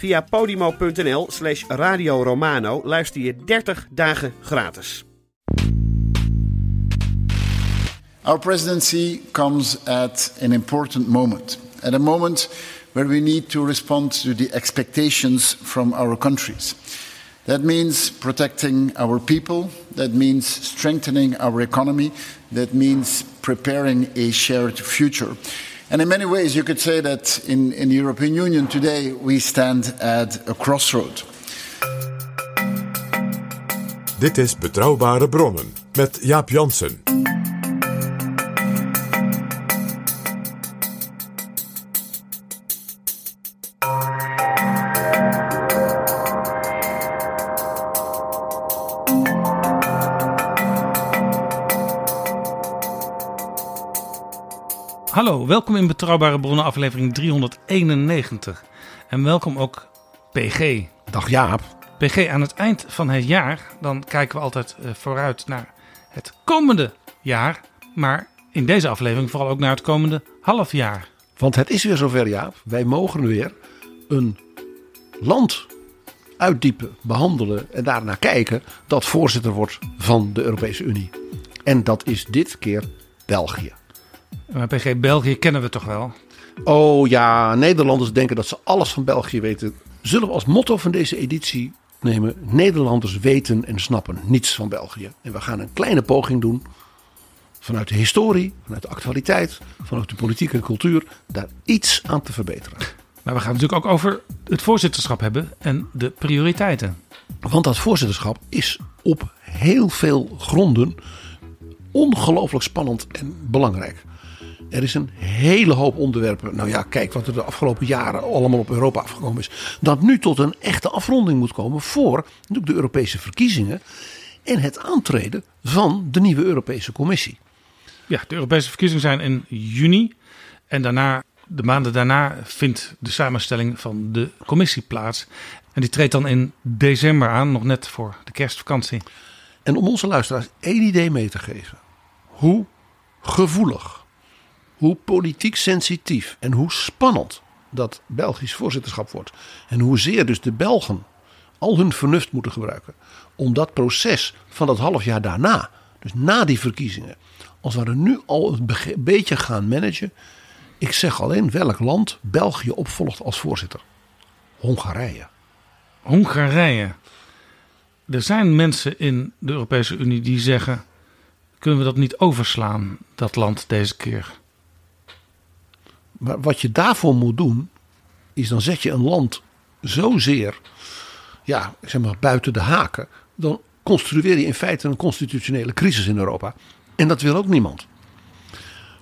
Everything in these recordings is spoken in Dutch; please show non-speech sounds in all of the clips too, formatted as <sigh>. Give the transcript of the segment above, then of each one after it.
Via podimo.nl slash Radio luister je 30 dagen gratis. Our presidency comes at an important moment, at a moment where we need to respond to the expectations from our countries. That means protecting our people, that means strengthening our economy, that means preparing a shared future. And in many ways, you could say that in, in the European Union today, we stand at a crossroad. Dit is Betrouwbare Bronnen met Jaap Jansen. Hallo, welkom in Betrouwbare Bronnen aflevering 391. En welkom ook PG. Dag Jaap. PG, aan het eind van het jaar, dan kijken we altijd eh, vooruit naar het komende jaar. Maar in deze aflevering vooral ook naar het komende half jaar. Want het is weer zover Jaap. Wij mogen weer een land uitdiepen, behandelen en daarna kijken dat voorzitter wordt van de Europese Unie. En dat is dit keer België. Maar PG, België kennen we toch wel? Oh ja, Nederlanders denken dat ze alles van België weten. Zullen we als motto van deze editie nemen: Nederlanders weten en snappen niets van België. En we gaan een kleine poging doen vanuit de historie, vanuit de actualiteit, vanuit de politiek en cultuur, daar iets aan te verbeteren. Maar we gaan het natuurlijk ook over het voorzitterschap hebben en de prioriteiten. Want dat voorzitterschap is op heel veel gronden ongelooflijk spannend en belangrijk. Er is een hele hoop onderwerpen. Nou ja, kijk wat er de afgelopen jaren allemaal op Europa afgekomen is. Dat nu tot een echte afronding moet komen voor natuurlijk de Europese verkiezingen. En het aantreden van de nieuwe Europese Commissie. Ja, de Europese verkiezingen zijn in juni. En daarna, de maanden daarna, vindt de samenstelling van de commissie plaats. En die treedt dan in december aan, nog net voor de kerstvakantie. En om onze luisteraars één idee mee te geven. Hoe gevoelig, hoe politiek sensitief en hoe spannend dat Belgisch voorzitterschap wordt. En hoezeer dus de Belgen al hun vernuft moeten gebruiken. Om dat proces van dat half jaar daarna, dus na die verkiezingen, als we er nu al een beetje gaan managen. Ik zeg alleen welk land België opvolgt als voorzitter. Hongarije. Hongarije. Er zijn mensen in de Europese Unie die zeggen: kunnen we dat niet overslaan, dat land deze keer? Maar wat je daarvoor moet doen, is dan zet je een land zozeer, ja, zeg maar buiten de haken. Dan construeer je in feite een constitutionele crisis in Europa. En dat wil ook niemand.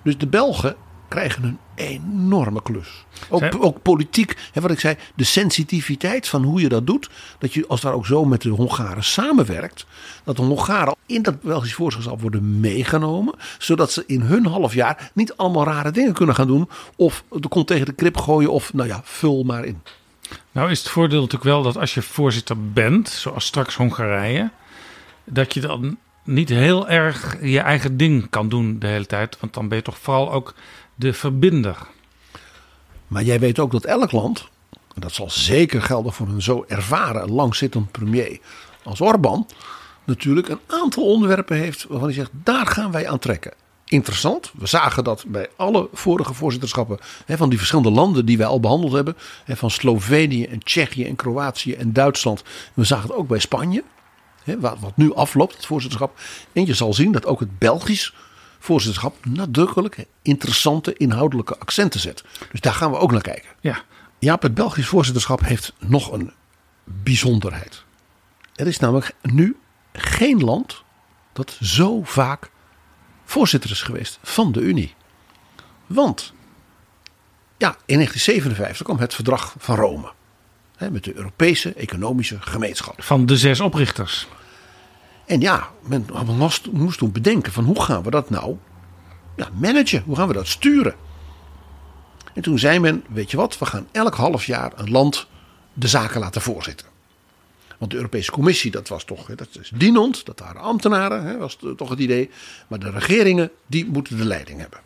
Dus de Belgen krijgen een enorme klus. Ook, Zij- ook politiek, hè, wat ik zei, de sensitiviteit van hoe je dat doet. Dat je als daar ook zo met de Hongaren samenwerkt. Dat de Hongaren in dat Belgisch voorzitterschap worden meegenomen. Zodat ze in hun half jaar niet allemaal rare dingen kunnen gaan doen. Of de kont tegen de krip gooien. Of nou ja, vul maar in. Nou is het voordeel natuurlijk wel dat als je voorzitter bent, zoals straks Hongarije, dat je dan niet heel erg je eigen ding kan doen de hele tijd. Want dan ben je toch vooral ook de verbinder. Maar jij weet ook dat elk land, en dat zal zeker gelden voor een zo ervaren, langzittend premier als Orbán, natuurlijk een aantal onderwerpen heeft waarvan hij zegt, daar gaan wij aan trekken. Interessant, we zagen dat bij alle vorige voorzitterschappen hè, van die verschillende landen die wij al behandeld hebben, hè, van Slovenië en Tsjechië en Kroatië en Duitsland. We zagen het ook bij Spanje. hè, wat, wat nu afloopt, het voorzitterschap. En je zal zien dat ook het Belgisch voorzitterschap nadrukkelijk interessante inhoudelijke accenten zet. Dus daar gaan we ook naar kijken. Ja, Jaap, het Belgisch voorzitterschap heeft nog een bijzonderheid. Er is namelijk nu geen land dat zo vaak voorzitter is geweest van de Unie. Want ja, in 1957 kwam het verdrag van Rome. Hè, met de Europese Economische Gemeenschap. van de zes oprichters. En ja, men moest, toen bedenken van hoe gaan we dat nou ja, managen? Hoe gaan we dat sturen? En toen zei men, weet je wat, we gaan elk half jaar een land de zaken laten voorzitten. Want de Europese Commissie, dat was toch, dat is dienend, dat waren ambtenaren, hè, was toch het idee. Maar de regeringen, die moeten de leiding hebben.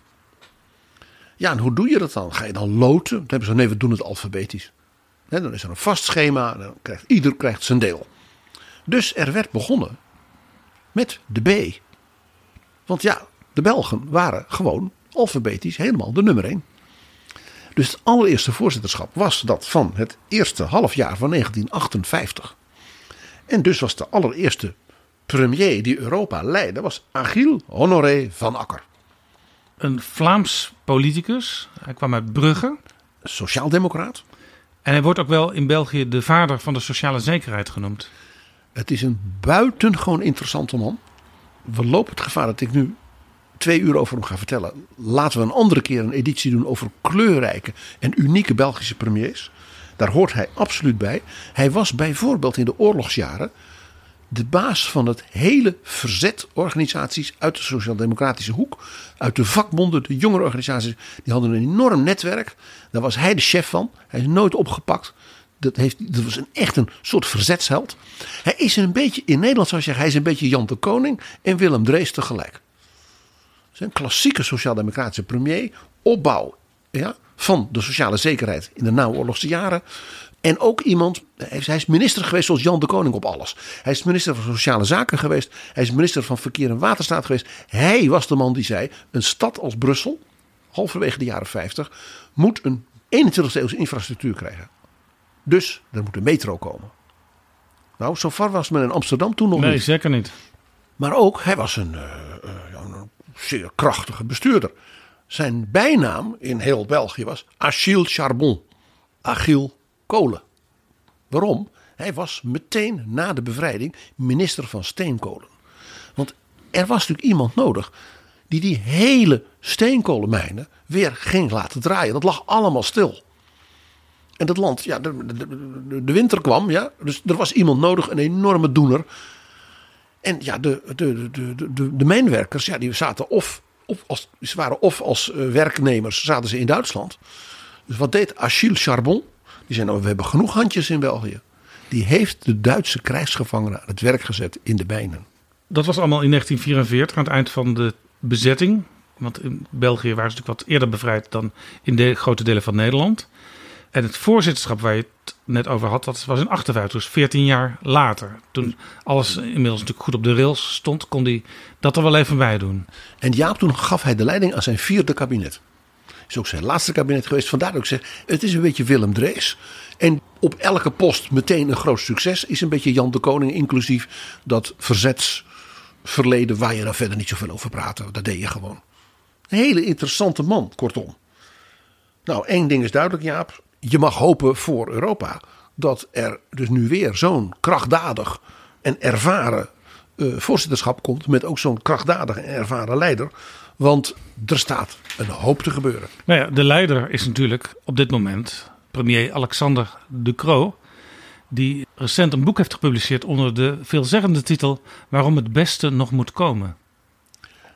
Ja, en hoe doe je dat dan? Ga je dan loten? Dan hebben ze, nee, we doen het alfabetisch. Dan is er een vast schema, dan krijgt, ieder krijgt zijn deel. Dus er werd begonnen met de B. Want ja, de Belgen waren gewoon alfabetisch helemaal de nummer 1. Dus het allereerste voorzitterschap was dat van het eerste halfjaar van 1958. En dus was de allereerste premier die Europa leidde, was Achille Honoré van Akker. Een Vlaams politicus. Hij kwam uit Brugge. Sociaaldemocraat. En hij wordt ook wel in België de vader van de sociale zekerheid genoemd. Het is een buitengewoon interessante man. We lopen het gevaar dat ik nu twee uur over hem ga vertellen. Laten we een andere keer een editie doen over kleurrijke en unieke Belgische premiers. Daar hoort hij absoluut bij. Hij was bijvoorbeeld in de oorlogsjaren de baas van het hele verzet organisaties uit de sociaal-democratische hoek. Uit de vakbonden, de jongere organisaties. Die hadden een enorm netwerk. Daar was hij de chef van. Hij is nooit opgepakt. Dat, heeft, dat was een, echt een soort verzetsheld. Hij is een beetje, in Nederland zou je zeggen, hij is een beetje Jan de Koning en Willem Drees tegelijk. Een klassieke sociaal-democratische premier. Opbouw ja, van de sociale zekerheid in de naoorlogse jaren. En ook iemand, hij is minister geweest zoals Jan de Koning op alles. Hij is minister van Sociale Zaken geweest. Hij is minister van Verkeer en Waterstaat geweest. Hij was de man die zei, een stad als Brussel, halverwege de jaren 50, moet een 21e eeuwse infrastructuur krijgen. Dus er moet een metro komen. Nou, zo ver was men in Amsterdam toen nog Nee, niet. zeker niet. Maar ook, hij was een, eh, eh, een zeer krachtige bestuurder. Zijn bijnaam in heel België was Achille Charbon. Achille Kolen. Waarom? Hij was meteen na de bevrijding minister van steenkolen. Want er was natuurlijk iemand nodig die die hele steenkolenmijnen weer ging laten draaien. Dat lag allemaal stil. En dat land, ja, de, de, de- winter kwam, ja. Dus er was iemand nodig, een enorme doener. En ja, de, de, de, de, de, mijnwerkers, ja, die zaten of, of als, ze waren of als eh, werknemers zaten ze in Duitsland. Dus wat deed Achille Charbon? Die zei, nou, we hebben genoeg handjes in België. Die heeft de Duitse krijgsgevangenen het werk gezet in de mijnen. Dat was allemaal in 1944, aan het eind van de bezetting. Want in België waren ze natuurlijk wat eerder bevrijd dan in de grote delen van Nederland. En het voorzitterschap waar je het net over had, dat was in 58, dus 14 jaar later. Toen alles inmiddels natuurlijk goed op de rails stond, kon hij dat er wel even bij doen. En Jaap, toen gaf hij de leiding aan zijn vierde kabinet. Is ook zijn laatste kabinet geweest. Vandaar dat ik zeg, het is een beetje Willem Drees. En op elke post meteen een groot succes. Is een beetje Jan de Koning, inclusief dat verzetsverleden waar je dan verder niet zoveel over praten. Dat deed je gewoon. Een hele interessante man, kortom. Nou, één ding is duidelijk, Jaap. Je mag hopen voor Europa dat er dus nu weer zo'n krachtdadig en ervaren eh, voorzitterschap komt. Met ook zo'n krachtdadig en ervaren leider. Want er staat een hoop te gebeuren. Nou ja, de leider is natuurlijk op dit moment premier Alexander De Croo. Die recent een boek heeft gepubliceerd onder de veelzeggende titel Waarom het beste nog moet komen.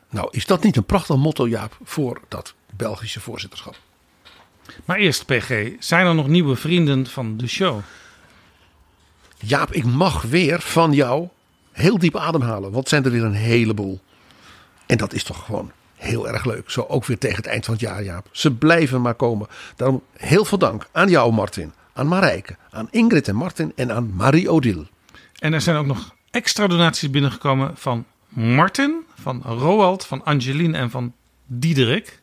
Nou, is dat niet een prachtig motto, Jaap, voor dat Belgische voorzitterschap? Maar eerst, PG, zijn er nog nieuwe vrienden van de show? Jaap, ik mag weer van jou heel diep ademhalen. Want het zijn er weer een heleboel. En dat is toch gewoon heel erg leuk. Zo ook weer tegen het eind van het jaar, Jaap. Ze blijven maar komen. Daarom heel veel dank aan jou, Martin. Aan Marijke. Aan Ingrid en Martin. En aan Marie Odile. En er zijn ook nog extra donaties binnengekomen van Martin, van Roald, van Angeline en van Diederik.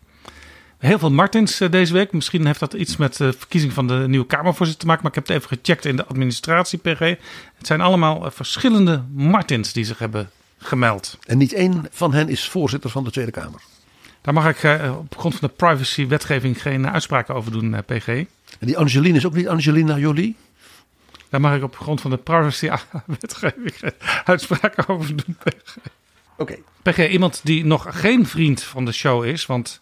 Heel veel Martins eh, deze week. Misschien heeft dat iets met de verkiezing van de nieuwe Kamervoorzitter te maken. Maar ik heb het even gecheckt in de administratie PG. Het zijn allemaal eh, verschillende Martins die zich hebben gemeld. En niet één van hen is voorzitter van de Tweede Kamer. Daar mag ik eh, op grond van de privacy-wetgeving geen uitspraken over doen, PG. En die Angeline is ook niet Angelina Jolie? Daar mag ik op grond van de privacy-wetgeving geen uitspraken over doen, PG. Oké. PG, iemand die nog geen vriend van de show is, want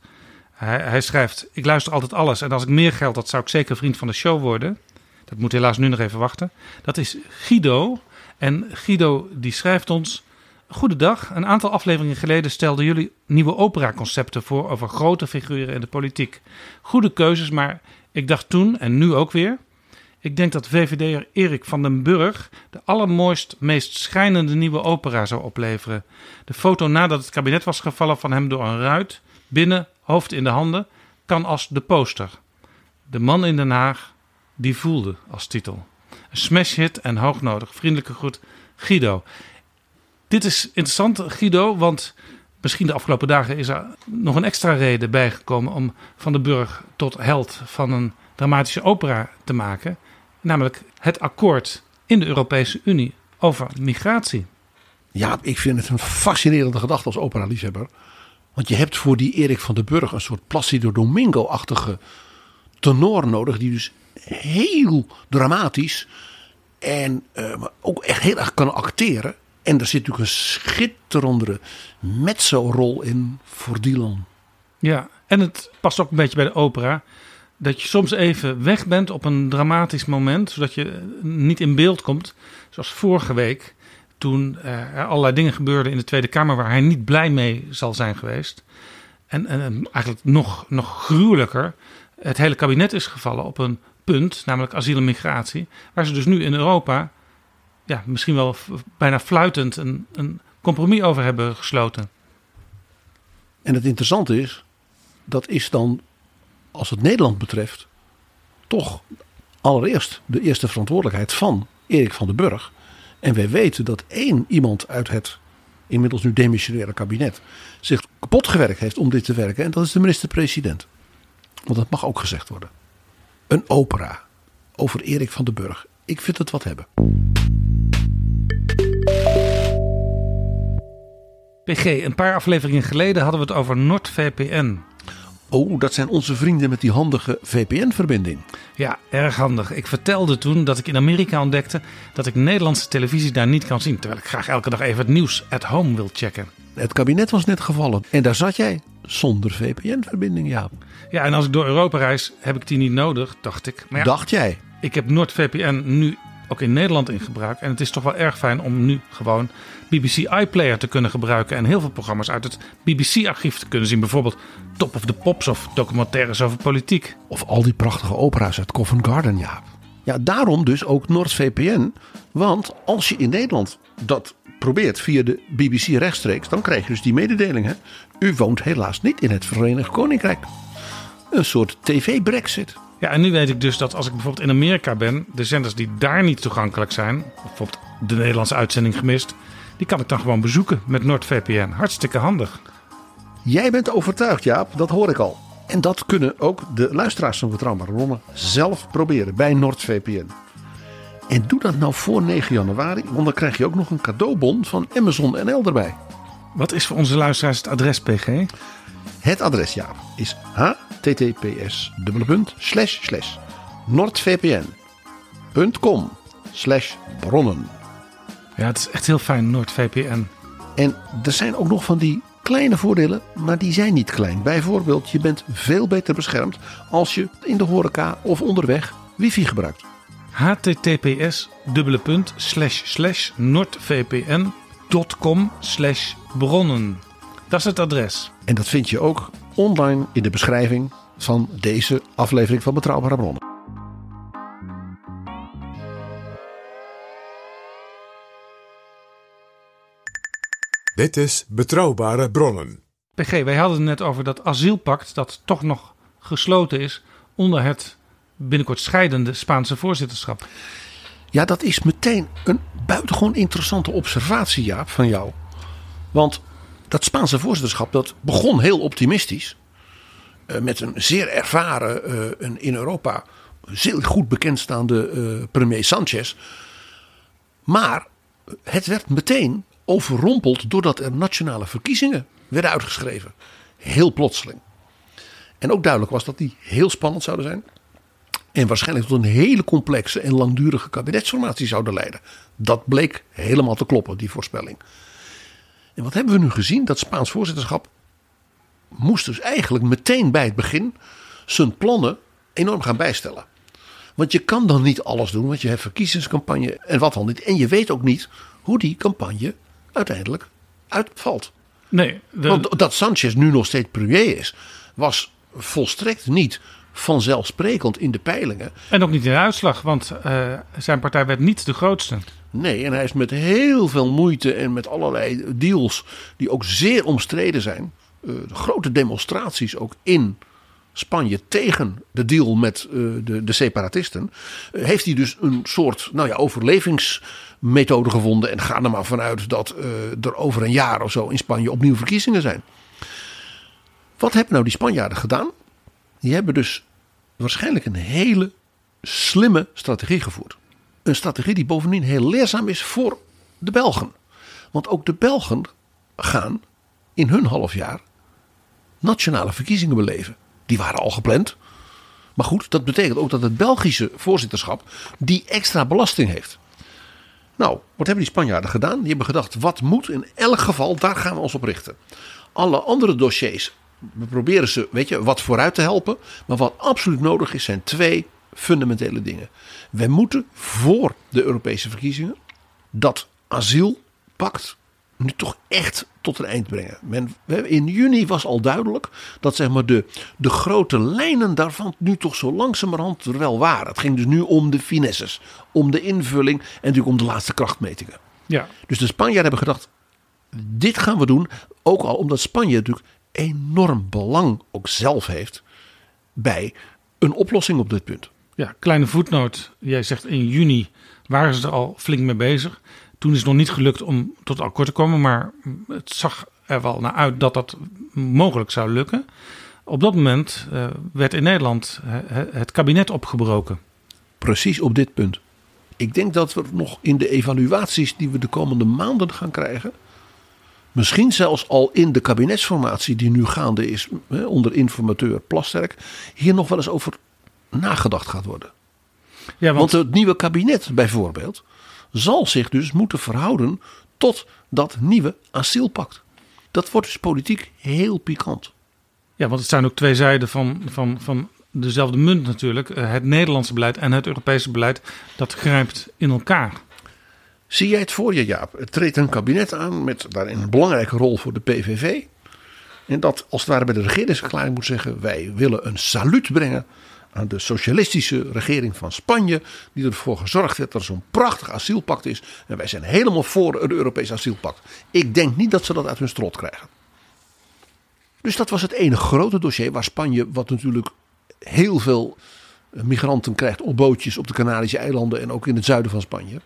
hij, hij, schrijft: Ik luister altijd alles en als ik meer geld had, zou ik zeker vriend van de show worden. Dat moet helaas nu nog even wachten. Dat is Guido. En Guido die schrijft ons: Goedendag. Een aantal afleveringen geleden stelden jullie nieuwe opera-concepten voor over grote figuren in de politiek. Goede keuzes, maar ik dacht toen en nu ook weer. Ik denk dat VVD'er Erik van den Burg de allermooist, meest schijnende nieuwe opera zou opleveren. De foto nadat het kabinet was gevallen van hem door een ruit, binnen, hoofd in de handen, kan als de poster. De man in Den Haag, die voelde als titel. Een smashhit en hoognodig. Vriendelijke groet, Guido. Dit is interessant, Guido, want misschien de afgelopen dagen is er nog een extra reden bijgekomen om Van den Burg tot held van een dramatische opera te maken. Namelijk het akkoord in de Europese Unie over migratie. Ja, ik vind het een fascinerende gedachte als opera-liefhebber. Want je hebt voor die Erik van den Burg een soort Placido Domingo-achtige tenor nodig. Die dus heel dramatisch en uh, ook echt heel erg kan acteren. En er zit natuurlijk een schitterende mezzo-rol in voor Dylan. Ja, en het past ook een beetje bij de opera dat je soms even weg bent op een dramatisch moment, zodat je niet in beeld komt. Zoals vorige week, toen er allerlei dingen gebeurden in de Tweede Kamer waar hij niet blij mee zal zijn geweest. En, en eigenlijk nog, nog gruwelijker, het hele kabinet is gevallen op een punt, namelijk asiel en migratie, waar ze dus nu in Europa ja, misschien wel bijna fluitend een, een compromis over hebben gesloten. En het interessante is, dat is dan als het Nederland betreft, toch allereerst de eerste verantwoordelijkheid van Erik van den Burg. En wij weten dat één iemand uit het inmiddels nu demissionaire kabinet zich kapot gewerkt heeft om dit te werken. En dat is de minister-president. Want dat mag ook gezegd worden. Een opera over Erik van den Burg. Ik vind het wat hebben. PG, een paar afleveringen geleden hadden we het over NordVPN. Oh, dat zijn onze vrienden met die handige VPN-verbinding. Ja, erg handig. Ik vertelde toen dat ik in Amerika ontdekte dat ik Nederlandse televisie daar niet kan zien. Terwijl ik graag elke dag even het nieuws at home wil checken. Het kabinet was net gevallen en daar zat jij zonder VPN-verbinding, ja. Ja, en als ik door Europa reis, heb ik die niet nodig, dacht ik. Maar ja, dacht jij? Ik heb NordVPN nu ook in Nederland in gebruik. En het is toch wel erg fijn om nu gewoon BBC iPlayer te kunnen gebruiken. En heel veel programma's uit het BBC-archief te kunnen zien. Bijvoorbeeld Top of the Pops of documentaires over politiek. Of al die prachtige opera's uit Covent Garden, ja. Ja, daarom dus ook NordVPN. Want als je in Nederland dat probeert via de BBC rechtstreeks, dan krijg je dus die mededeling. Hè? U woont helaas niet in het Verenigd Koninkrijk. Een soort tv-Brexit. Ja, en nu weet ik dus dat als ik bijvoorbeeld in Amerika ben, de zenders die daar niet toegankelijk zijn, bijvoorbeeld de Nederlandse uitzending gemist, die kan ik dan gewoon bezoeken met NordVPN. Hartstikke handig. Jij bent overtuigd, Jaap, dat hoor ik al. En dat kunnen ook de luisteraars van Betrouwbare Bronnen zelf proberen bij NordVPN. En doe dat nou voor 9 januari, want dan krijg je ook nog een cadeaubon van Amazon NL erbij. Wat is voor onze luisteraars het adres, PG? Het adres, Jaap, is https noordvpn.com slash bronnen. Ja, het is echt heel fijn, NordVPN. En er zijn ook nog van die kleine voordelen, maar die zijn niet klein. Bijvoorbeeld, je bent veel beter beschermd als je in de horeca of onderweg wifi gebruikt. https noordvpn.com slash bronnen. Dat is het adres. En dat vind je ook online in de beschrijving van deze aflevering van Betrouwbare Bronnen. Dit is Betrouwbare Bronnen. PG, wij hadden het net over dat asielpact dat toch nog gesloten is onder het binnenkort scheidende Spaanse voorzitterschap. Ja, dat is meteen een buitengewoon interessante observatie, Jaap, van jou. Want dat Spaanse voorzitterschap dat begon heel optimistisch. eh, met een zeer ervaren, eh, een in Europa zeer goed bekendstaande eh, premier Sanchez. Maar het werd meteen overrompeld doordat er nationale verkiezingen werden uitgeschreven. Heel plotseling. En ook duidelijk was dat die heel spannend zouden zijn. En waarschijnlijk tot een hele complexe en langdurige kabinetsformatie zouden leiden. Dat bleek helemaal te kloppen, die voorspelling. En wat hebben we nu gezien? Dat Spaans voorzitterschap moest dus eigenlijk meteen bij het begin zijn plannen enorm gaan bijstellen. Want je kan dan niet alles doen, want je hebt verkiezingscampagne en wat dan niet. En je weet ook niet hoe die campagne uiteindelijk uitvalt. Nee, de- Want dat Sanchez nu nog steeds premier is, was volstrekt niet vanzelfsprekend in de peilingen. En ook niet in de uitslag, want eh, zijn partij werd niet de grootste. Nee, en hij is met heel veel moeite en met allerlei deals die ook zeer omstreden zijn. eh, grote demonstraties ook in Spanje tegen de deal met eh, de, de separatisten. eh, heeft hij dus een soort nou ja, overlevingsmethode gevonden. En ga er maar vanuit dat er over een jaar of zo in Spanje opnieuw verkiezingen zijn. Wat hebben nou die Spanjaarden gedaan? Die hebben dus waarschijnlijk een hele slimme strategie gevoerd. Een strategie die bovendien heel leerzaam is voor de Belgen. Want ook de Belgen gaan in hun half jaar nationale verkiezingen beleven. Die waren al gepland. Maar goed, dat betekent ook dat het Belgische voorzitterschap die extra belasting heeft. Nou, wat hebben die Spanjaarden gedaan? Die hebben gedacht, wat moet in elk geval, daar gaan we ons op richten. Alle andere dossiers, we proberen ze, weet je, wat vooruit te helpen. Maar wat absoluut nodig is, zijn twee fundamentele dingen. Wij moeten voor de Europese verkiezingen dat asielpact nu toch echt tot een eind brengen. Men, in juni was al duidelijk dat zeg maar de, de grote lijnen daarvan nu toch zo langzamerhand er wel waren. Het ging dus nu om de finesses, om de invulling en natuurlijk om de laatste krachtmetingen. Ja, Dus de Spanjaarden hebben gedacht, dit gaan we doen. Ook al omdat Spanje natuurlijk enorm belang ook zelf heeft bij een oplossing op dit punt. Ja, kleine voetnoot. Jij zegt in juni waren ze er al flink mee bezig. Toen is het nog niet gelukt om tot akkoord te komen, maar het zag er wel naar uit dat dat mogelijk zou lukken. Op dat moment eh, werd in Nederland eh, het kabinet opgebroken. Precies op dit punt. Ik denk dat we nog in de evaluaties die we de komende maanden gaan krijgen. Misschien zelfs al in de kabinetsformatie die nu gaande is onder informateur Plasterk. Hier nog wel eens over nagedacht gaat worden. Ja, Want het nieuwe kabinet bijvoorbeeld zal zich dus moeten verhouden tot dat nieuwe asielpact. Dat wordt dus politiek heel pikant. Ja, want het zijn ook twee zijden van, van, van dezelfde munt natuurlijk. Eh, Het Nederlandse beleid en het Europese beleid, dat grijpt in elkaar. Zie jij het voor je, Jaap? Er treedt een kabinet aan met daarin een belangrijke rol voor de PVV. En dat als het ware bij de regeringsverklaring moet zeggen: wij willen een saluut brengen aan de socialistische regering van Spanje. Die ervoor gezorgd heeft dat er zo'n prachtig asielpact is. En wij zijn helemaal voor het Europees asielpact. Ik denk niet dat ze dat uit hun strot krijgen. Dus dat was het ene grote dossier waar Spanje, wat natuurlijk heel veel migranten krijgt op bootjes op de Canarische eilanden en ook in het zuiden van Spanje.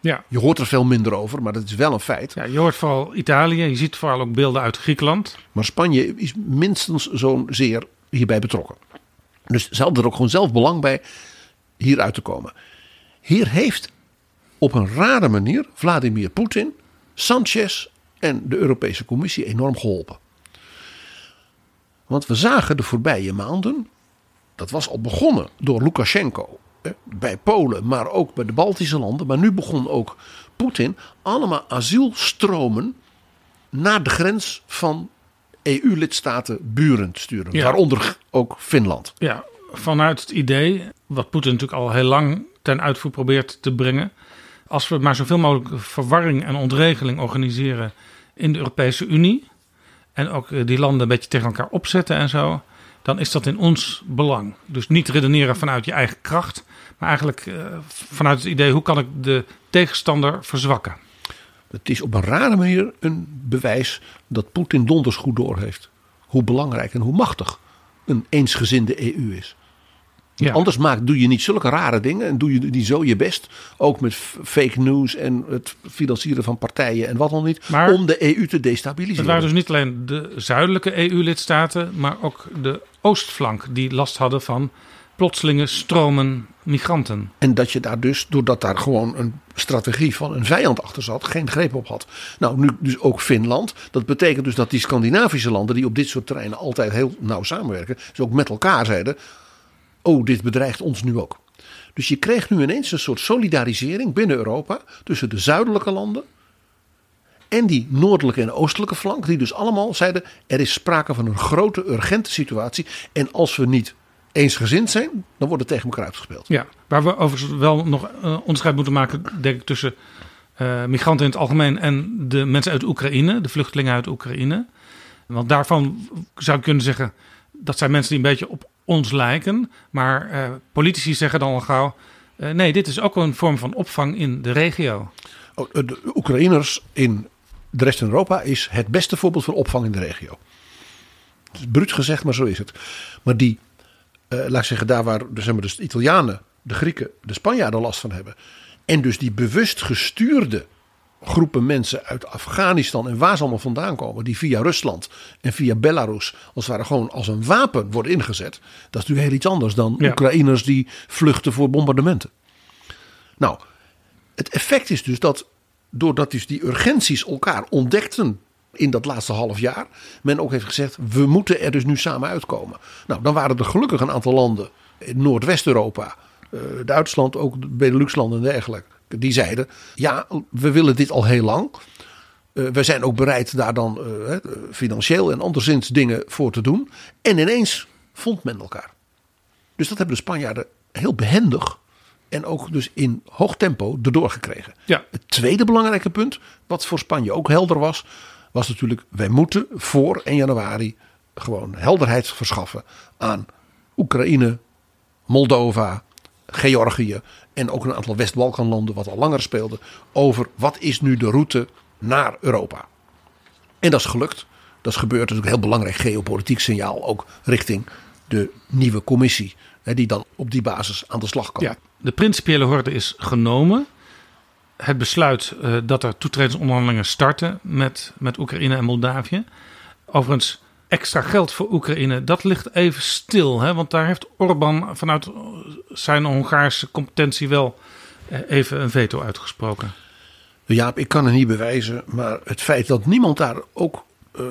Ja. Je hoort er veel minder over, maar dat is wel een feit. ja, je hoort vooral Italië, je ziet vooral ook beelden uit Griekenland. Maar Spanje is minstens zo'n zeer hierbij betrokken. Dus ze hadden er ook gewoon zelf belang bij hieruit te komen. Hier heeft op een rare manier Vladimir Poetin, Sanchez en de Europese Commissie enorm geholpen. Want we zagen de voorbije maanden, dat was al begonnen door Lukashenko bij Polen, maar ook bij de Baltische landen. Maar nu begon ook Poetin allemaal asielstromen naar de grens van EU-lidstaten buren sturen. Ja. Waaronder ook Finland. Ja, vanuit het idee, wat Poetin natuurlijk al heel lang ten uitvoer probeert te brengen. Als we maar zoveel mogelijk verwarring en ontregeling organiseren in de Europese Unie. En ook eh, die landen een beetje tegen elkaar opzetten en zo. Dan is dat in ons belang. Dus niet redeneren vanuit je eigen kracht. Maar eigenlijk eh, vanuit het idee, hoe kan ik de tegenstander verzwakken? Het is op een rare manier een bewijs dat Poetin donders goed doorheeft. Hoe belangrijk en hoe machtig een eensgezinde EU is. Ja. Anders maak, doe je niet zulke rare dingen en doe je niet zo je best. Ook met fake news en het financieren van partijen en wat dan niet. Maar- om de EU te Het destabiliseren. waren dus niet alleen de zuidelijke EU-lidstaten, maar ook de oostflank die last hadden van plotselinge stromen migranten. En dat je daar dus, doordat daar gewoon een strategie van een vijand achter zat, geen greep op had. Nou, nu dus ook Finland. Dat betekent dus dat die Scandinavische landen, die op dit soort terreinen altijd heel nauw samenwerken, dus ook met elkaar zeiden: Oh, dit bedreigt ons nu ook. Dus je kreeg nu ineens een soort solidarisering binnen Europa tussen de zuidelijke landen en die noordelijke en oostelijke flank, die dus allemaal zeiden: er is sprake van een grote, urgente situatie. En als we niet eensgezind zijn, dan wordt het tegen elkaar uitgespeeld. Ja, waar we overigens wel nog eh, onderscheid moeten maken, denk ik, tussen eh, migranten in het algemeen en de mensen uit Oekraïne, de vluchtelingen uit Oekraïne. Want daarvan zou ik kunnen zeggen, dat zijn mensen die een beetje op ons lijken. Maar eh, politici zeggen dan al gauw, nee, dit is ook een vorm van opvang in de regio. Oh, De Oekraïners in de rest van Europa is het beste voorbeeld van opvang in de regio. Het is bruut gezegd, maar zo is het. Maar die, laat ik zeggen, daar waar de, zeg maar, dus de Italianen, de Grieken, de Spanjaarden last van hebben. En dus die bewust gestuurde groepen mensen uit Afghanistan en waar ze allemaal vandaan komen, die via Rusland en via Belarus als het ware gewoon als een wapen worden ingezet. Dat is natuurlijk heel iets anders dan Ja. Oekraïners die vluchten voor bombardementen. Nou, het effect is dus dat doordat dus die urgenties elkaar ontdekten in dat laatste half jaar, men ook heeft gezegd: we moeten er dus nu samen uitkomen. Nou, dan waren er gelukkig een aantal landen in Noordwest-Europa, eh, Duitsland, ook de Benelux-landen en dergelijke, die zeiden: ja, we willen dit al heel lang. Eh, we zijn ook bereid daar dan eh, financieel en anderszins dingen voor te doen. En ineens vond men elkaar. Dus dat hebben de Spanjaarden heel behendig en ook dus in hoog tempo erdoor gekregen. Ja. Het tweede belangrijke punt, wat voor Spanje ook helder was, was natuurlijk: wij moeten voor 1 januari gewoon helderheid verschaffen aan Oekraïne, Moldova, Georgië en ook een aantal West-Balkanlanden, wat al langer speelde, over wat is nu de route naar Europa. En dat is gelukt. Dat is gebeurd. Dat is een heel belangrijk geopolitiek signaal, ook richting de nieuwe commissie, die dan op die basis aan de slag kan. Ja, de principiële horde is genomen. Het besluit eh, dat er toetredingsonderhandelingen starten met, met Oekraïne en Moldavië. Overigens, extra geld voor Oekraïne, dat ligt even stil. Hè? Want daar heeft Orbán vanuit zijn Hongaarse competentie wel eh, even een veto uitgesproken. Jaap, ik kan het niet bewijzen, maar het feit dat niemand daar ook eh,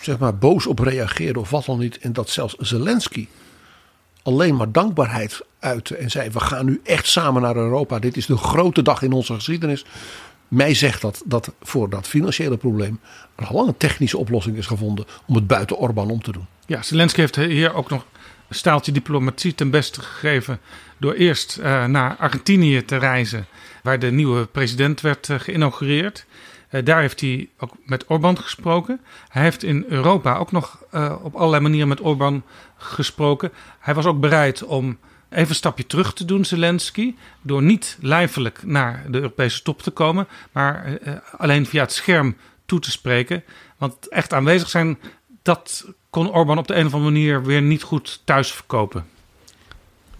zeg maar boos op reageerde of wat dan niet, en dat zelfs Zelensky alleen maar dankbaarheid uitte en zei: We gaan nu echt samen naar Europa. Dit is de grote dag in onze geschiedenis. Mij zegt dat dat voor dat financiële probleem een technische oplossing is gevonden om het buiten Orbán om te doen. Ja, Zelensky heeft hier ook nog een staaltje diplomatie ten beste gegeven. Door eerst eh, naar Argentinië te reizen, waar de nieuwe president werd eh, geïnaugureerd. Eh, daar heeft hij ook met Orbán gesproken. Hij heeft in Europa ook nog eh, op allerlei manieren met Orbán gesproken. Hij was ook bereid om even een stapje terug te doen, Zelensky. Door niet lijfelijk naar de Europese top te komen, maar eh, alleen via het scherm toe te spreken. Want echt aanwezig zijn, dat kon Orbán op de een of andere manier weer niet goed thuis verkopen.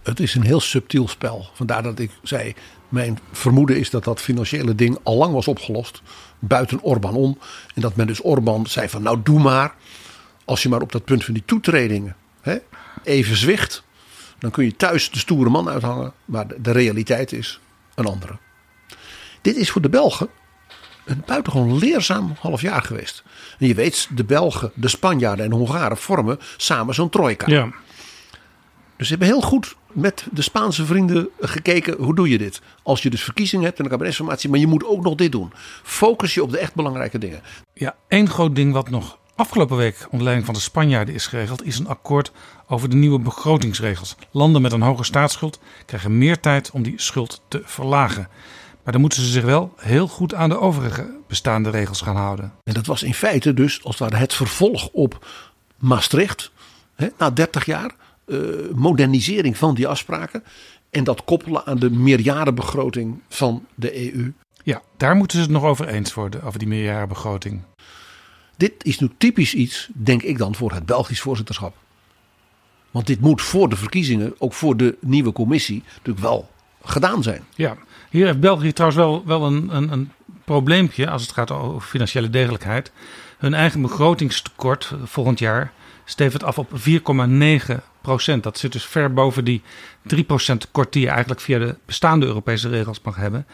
Het is een heel subtiel spel. Vandaar dat ik zei, mijn vermoeden is dat dat financiële ding al lang was opgelost. Buiten Orbán om. En dat men dus Orbán zei van nou doe maar. Als je maar op dat punt van die toetredingen hè, even zwicht. Dan kun je thuis de stoere man uithangen. Maar de, de realiteit is een andere. Dit is voor de Belgen een buitengewoon leerzaam half jaar geweest. En je weet, de Belgen, de Spanjaarden en Hongaren vormen samen zo'n trojka. Ja, Dus ze hebben heel goed met de Spaanse vrienden gekeken. Hoe doe je dit? Als je dus verkiezingen hebt en een kabinetsformatie. Maar je moet ook nog dit doen. Focus je op de echt belangrijke dingen. ja, één groot ding wat nog afgelopen week onder leiding van de Spanjaarden is geregeld, is een akkoord over de nieuwe begrotingsregels. Landen met een hoge staatsschuld krijgen meer tijd om die schuld te verlagen. Maar dan moeten ze zich wel heel goed aan de overige bestaande regels gaan houden. En dat was in feite dus als het ware het vervolg op Maastricht. Hè, na 30 jaar. Eh, modernisering van die afspraken. En dat koppelen aan de meerjarenbegroting van de EU. Ja, daar moeten ze het nog over eens worden, over die meerjarenbegroting. Dit is nu typisch iets, denk ik dan, voor het Belgisch voorzitterschap. Want dit moet voor de verkiezingen, ook voor de nieuwe commissie, natuurlijk wel gedaan zijn. Ja, hier heeft België trouwens wel, wel een, een, een probleempje als het gaat over financiële degelijkheid. Hun eigen begrotingstekort volgend jaar stevend af op 4,9 procent. Dat zit dus ver boven die 3 procent tekort die je eigenlijk via de bestaande Europese regels mag hebben.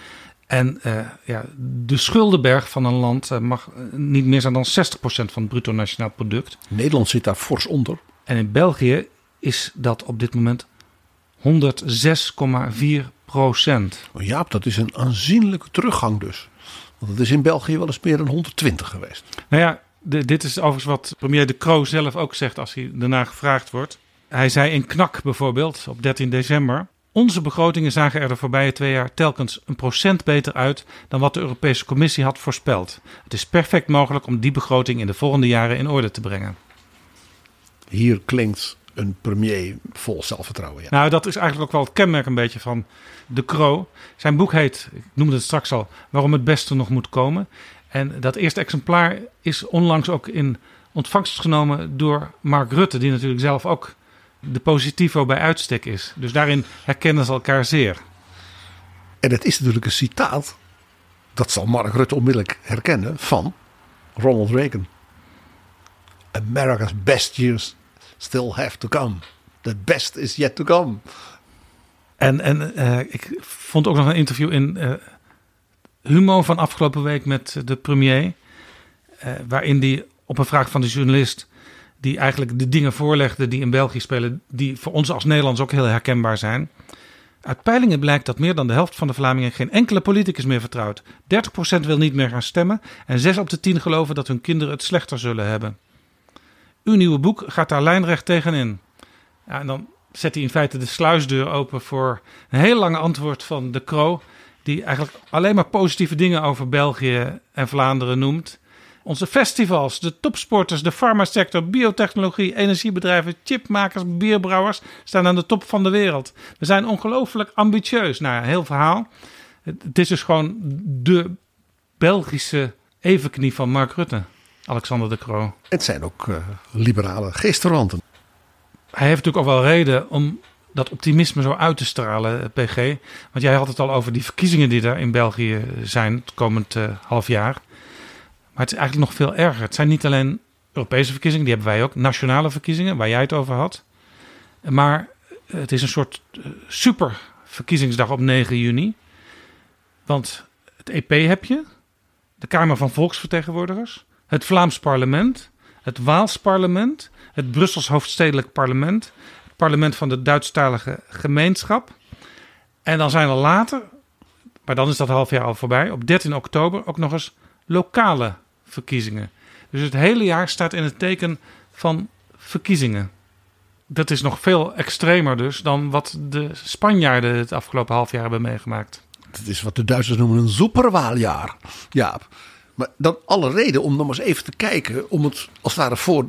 En uh, ja, de schuldenberg van een land uh, mag niet meer zijn dan 60% van het bruto nationaal product. Nederland zit daar fors onder. En in België is dat op dit moment 106,4 procent. Oh Jaap, dat is een aanzienlijke teruggang dus. Want het is in België wel eens meer dan 120 geweest. Nou ja, de, dit is overigens wat premier De Croo zelf ook zegt als hij daarna gevraagd wordt. Hij zei in Knak bijvoorbeeld op 13 december. Onze begrotingen zagen er de voorbije twee jaar telkens een procent beter uit dan wat de Europese Commissie had voorspeld. Het is perfect mogelijk om die begroting in de volgende jaren in orde te brengen. Hier klinkt een premier vol zelfvertrouwen. Ja. Nou, dat is eigenlijk ook wel het kenmerk een beetje van De Croo. Zijn boek heet, ik noemde het straks al, Waarom het beste nog moet komen. En dat eerste exemplaar is onlangs ook in ontvangst genomen door Mark Rutte, die natuurlijk zelf ook de positivo bij uitstek is. Dus daarin herkennen ze elkaar zeer. En het is natuurlijk een citaat, dat zal Mark Rutte onmiddellijk herkennen, van Ronald Reagan. America's best years still have to come. The best is yet to come. En, en uh, ik vond ook nog een interview in uh, Humo van afgelopen week met de premier. Uh, waarin die op een vraag van de journalist die eigenlijk de dingen voorlegde die in België spelen, die voor ons als Nederlands ook heel herkenbaar zijn. Uit peilingen blijkt dat meer dan de helft van de Vlamingen geen enkele politicus meer vertrouwt. 30% wil niet meer gaan stemmen en 6 op de 10 geloven dat hun kinderen het slechter zullen hebben. Uw nieuwe boek gaat daar lijnrecht tegenin. Ja, en dan zet hij in feite de sluisdeur open voor een heel lange antwoord van de Croo, die eigenlijk alleen maar positieve dingen over België en Vlaanderen noemt. Onze festivals, de topsporters, de farmasector, biotechnologie, energiebedrijven, chipmakers, bierbrouwers staan aan de top van de wereld. We zijn ongelooflijk ambitieus. Nou, heel verhaal. Het is dus gewoon de Belgische evenknie van Mark Rutte, Alexander de Croo. Het zijn ook uh, liberale geestverwanten. Hij heeft natuurlijk ook wel reden om dat optimisme zo uit te stralen, PG. Want jij had het al over die verkiezingen die er in België zijn het komend uh, half jaar. Maar het is eigenlijk nog veel erger. Het zijn niet alleen Europese verkiezingen, die hebben wij ook. Nationale verkiezingen, waar jij het over had. Maar het is een soort eh, super verkiezingsdag op 9 juni. Want het EP heb je, de Kamer van Volksvertegenwoordigers, het Vlaams parlement, het Waals parlement, het Brussels hoofdstedelijk parlement, het parlement van de Duitsstalige gemeenschap. En dan zijn er later, maar dan is dat half jaar al voorbij, op 13 oktober ook nog eens lokale verkiezingen. Dus het hele jaar staat in het teken van verkiezingen. Dat is nog veel extremer dus dan wat de Spanjaarden het afgelopen half jaar hebben meegemaakt. Het is wat de Duitsers noemen een superwaaljaar. Ja, maar dan alle reden om nog eens even te kijken, om het als het ware voor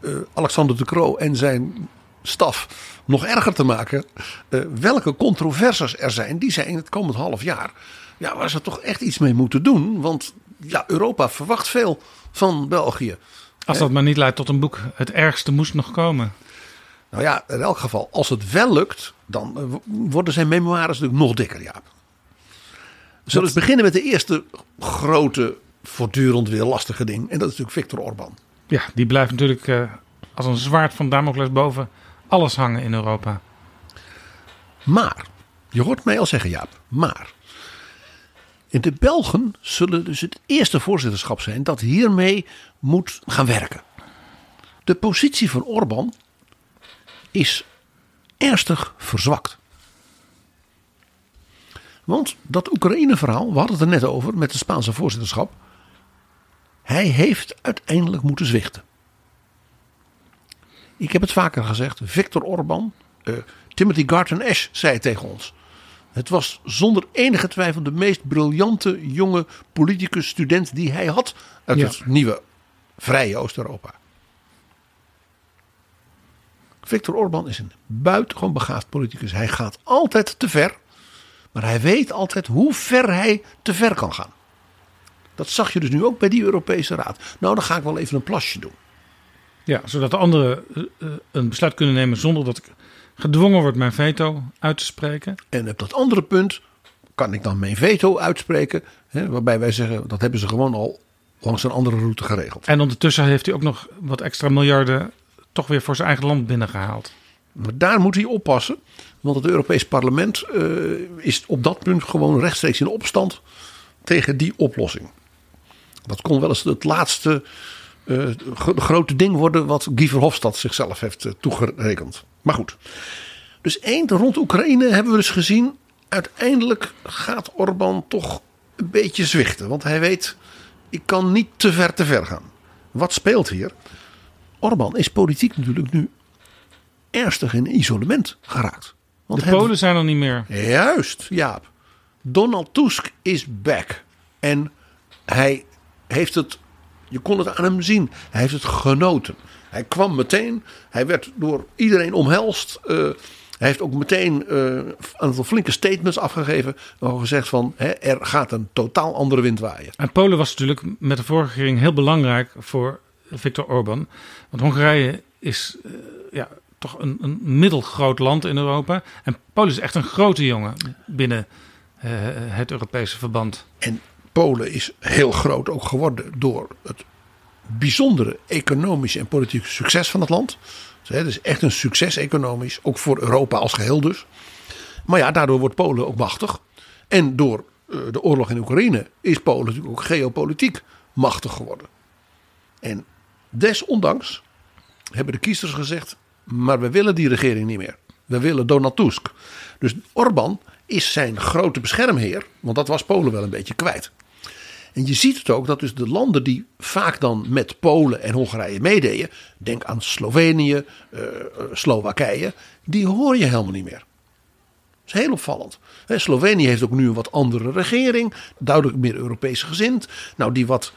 uh, Alexander de Croo en zijn staf nog erger te maken. Uh, welke controversies er zijn, die zij in het komend half jaar, ja, waar ze toch echt iets mee moeten doen. Want ja, Europa verwacht veel van België. Als dat maar niet leidt tot een boek. Het ergste moest nog komen. Nou ja, in elk geval, als het wel lukt, dan eh, worden zijn memoires natuurlijk nog dikker, Jaap. We zullen eens beginnen met de eerste grote, voortdurend weer lastige ding. En dat is natuurlijk Viktor Orban. Ja, die blijft natuurlijk uh, als een zwaard van Damocles boven alles hangen in Europa. Maar, je hoort mij al zeggen, Jaap, maar de Belgen zullen dus het eerste voorzitterschap zijn dat hiermee moet gaan werken. De positie van Orbán is ernstig verzwakt. Want dat Oekraïne-verhaal, we hadden het er net over met het Spaanse voorzitterschap. Hij heeft uiteindelijk moeten zwichten. Ik heb het vaker gezegd, Viktor Orbán, uh, Timothy Garton Ash zei tegen ons. Het was zonder enige twijfel de meest briljante jonge politicus student die hij had uit het nieuwe vrije Oost-Europa. Viktor Orban is een buitengewoon begaafd politicus. Hij gaat altijd te ver, maar hij weet altijd hoe ver hij te ver kan gaan. Dat zag je dus nu ook bij die Europese Raad. Nou, dan ga ik wel even een plasje doen. Ja, zodat de anderen eh, eh, een besluit kunnen nemen zonder dat ik gedwongen word mijn veto uit te spreken. En op dat andere punt kan ik dan mijn veto uitspreken. Hè, waarbij wij zeggen, dat hebben ze gewoon al langs een andere route geregeld. En ondertussen heeft hij ook nog wat extra miljarden toch weer voor zijn eigen land binnengehaald. Maar daar moet hij oppassen. Want het Europees Parlement uh, is op dat punt gewoon rechtstreeks in opstand tegen die oplossing. Dat kon wel eens het laatste uh, grote ding worden wat Guy Verhofstadt zichzelf heeft uh, toegerekend. Maar goed. Dus één, rond Oekraïne hebben we dus gezien. Uiteindelijk gaat Orbán toch een beetje zwichten. Want hij weet, ik kan niet te ver te ver gaan. Wat speelt hier? Orbán is politiek natuurlijk nu ernstig in isolement geraakt. Want de Polen zijn er niet meer. Juist, Jaap. Donald Tusk is back. En hij heeft het, je kon het aan hem zien, hij heeft het genoten. Hij kwam meteen, hij werd door iedereen omhelst. Uh, hij heeft ook meteen uh, een aantal flinke statements afgegeven. Waar gezegd van hè, er gaat een totaal andere wind waaien. En Polen was natuurlijk met de vorige regering heel belangrijk voor Viktor Orban. Want Hongarije is uh, ja, toch een, een middelgroot land in Europa. En Polen is echt een grote jongen binnen uh, het Europese verband. En Polen is heel groot ook geworden door het bijzondere economische en politieke succes van het land. Dus het is echt een succes economisch, ook voor Europa als geheel dus. Maar ja, daardoor wordt Polen ook machtig. En door uh, de oorlog in Oekraïne is Polen natuurlijk ook geopolitiek machtig geworden. En desondanks hebben de kiezers gezegd: maar we willen die regering niet meer. We willen Donald Tusk. Dus Orbán is zijn grote beschermheer, want dat was Polen wel een beetje kwijt. En je ziet het ook dat dus de landen die vaak dan met Polen en Hongarije meededen, denk aan Slovenië, uh, Slowakije, die hoor je helemaal niet meer. Dat is heel opvallend. Slovenië heeft ook nu een wat andere regering, duidelijk meer Europees gezind. Nou, die wat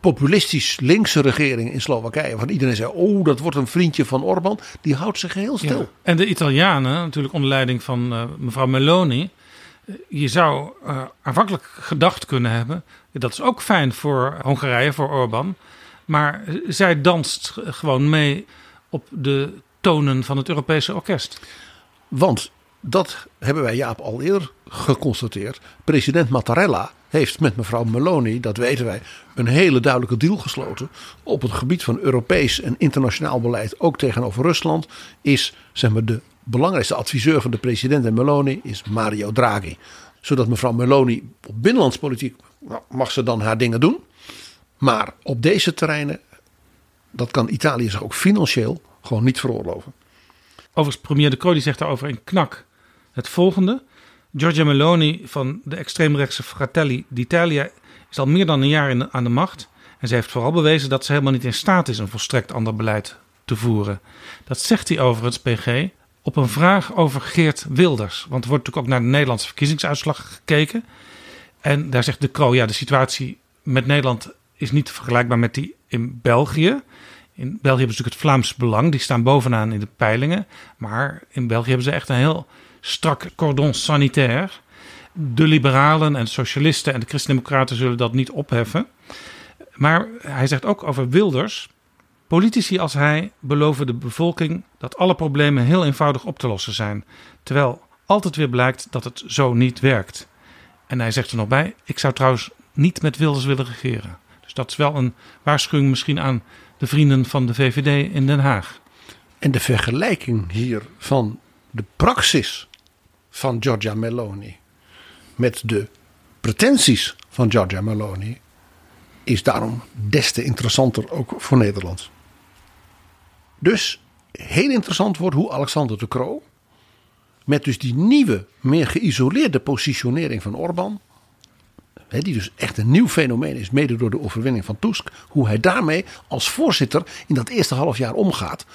populistisch linkse regering in Slowakije, waar iedereen zei: Oh, dat wordt een vriendje van Orbán, die houdt zich heel stil. En de Italianen, natuurlijk onder leiding van uh, mevrouw Meloni. Je zou aanvankelijk gedacht kunnen hebben, dat is ook fijn voor Hongarije, voor Orbán. Maar zij danst gewoon mee op de tonen van het Europese orkest. Want dat hebben wij Jaap al eerder geconstateerd. President Mattarella heeft met mevrouw Meloni, dat weten wij, een hele duidelijke deal gesloten. Op het gebied van Europees en internationaal beleid, ook tegenover Rusland, is zeg maar, de belangrijkste adviseur van de president en Meloni is Mario Draghi. Zodat mevrouw Meloni op binnenlandspolitiek nou, mag ze dan haar dingen doen. Maar op deze terreinen, dat kan Italië zich ook financieel gewoon niet veroorloven. Overigens, premier De Croo zegt daarover in knak het volgende. Giorgia Meloni van de extreemrechtse Fratelli d'Italia is al meer dan een jaar aan de macht. En ze heeft vooral bewezen dat ze helemaal niet in staat is een volstrekt ander beleid te voeren. Dat zegt hij overigens, PG, op een vraag over Geert Wilders. Want er wordt natuurlijk ook naar de Nederlandse verkiezingsuitslag gekeken. En daar zegt de Croo, ja, de situatie met Nederland is niet vergelijkbaar met die in België. In België hebben ze natuurlijk het Vlaams Belang, die staan bovenaan in de peilingen. Maar in België hebben ze echt een heel strak cordon sanitaire. De liberalen en de socialisten en de christendemocraten zullen dat niet opheffen. Maar hij zegt ook over Wilders. Politici als hij beloven de bevolking dat alle problemen heel eenvoudig op te lossen zijn. Terwijl altijd weer blijkt dat het zo niet werkt. En hij zegt er nog bij: Ik zou trouwens niet met Wilders willen regeren. Dus dat is wel een waarschuwing misschien aan de vrienden van de VVD in Den Haag. En de vergelijking hier van de praxis van Giorgia Meloni met de pretenties van Giorgia Meloni is daarom des te interessanter ook voor Nederland. Dus heel interessant wordt hoe Alexander de Croo met dus die nieuwe, meer geïsoleerde positionering van Orbán die dus echt een nieuw fenomeen is, mede door de overwinning van Tusk, hoe hij daarmee als voorzitter in dat eerste half jaar omgaat.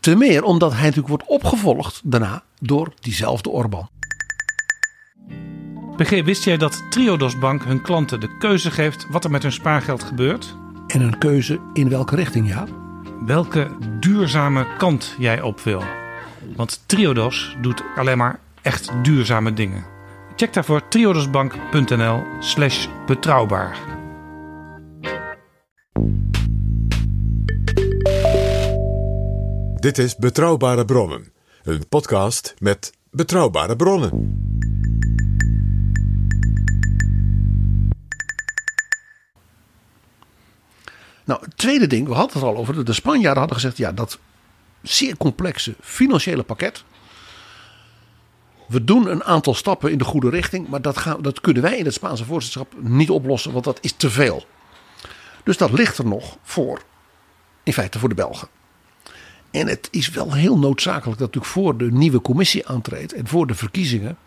Ten meer omdat hij natuurlijk wordt opgevolgd daarna door diezelfde Orbán. PG, wist jij dat Triodos Bank hun klanten de keuze geeft wat er met hun spaargeld gebeurt? En een keuze in welke richting, ja? Welke duurzame kant jij op wil. Want Triodos doet alleen maar echt duurzame dingen. Check daarvoor triodosbank.nl slash betrouwbaar. Dit is Betrouwbare Bronnen, een podcast met betrouwbare bronnen. Nou, het tweede ding, we hadden het al over. De Spanjaarden hadden gezegd: ja, dat zeer complexe financiële pakket. We doen een aantal stappen in de goede richting, maar dat, gaan, dat kunnen wij in het Spaanse voorzitterschap niet oplossen, want dat is te veel. Dus dat ligt er nog voor, in feite voor de Belgen. En het is wel heel noodzakelijk dat natuurlijk voor de nieuwe commissie aantreedt en voor de verkiezingen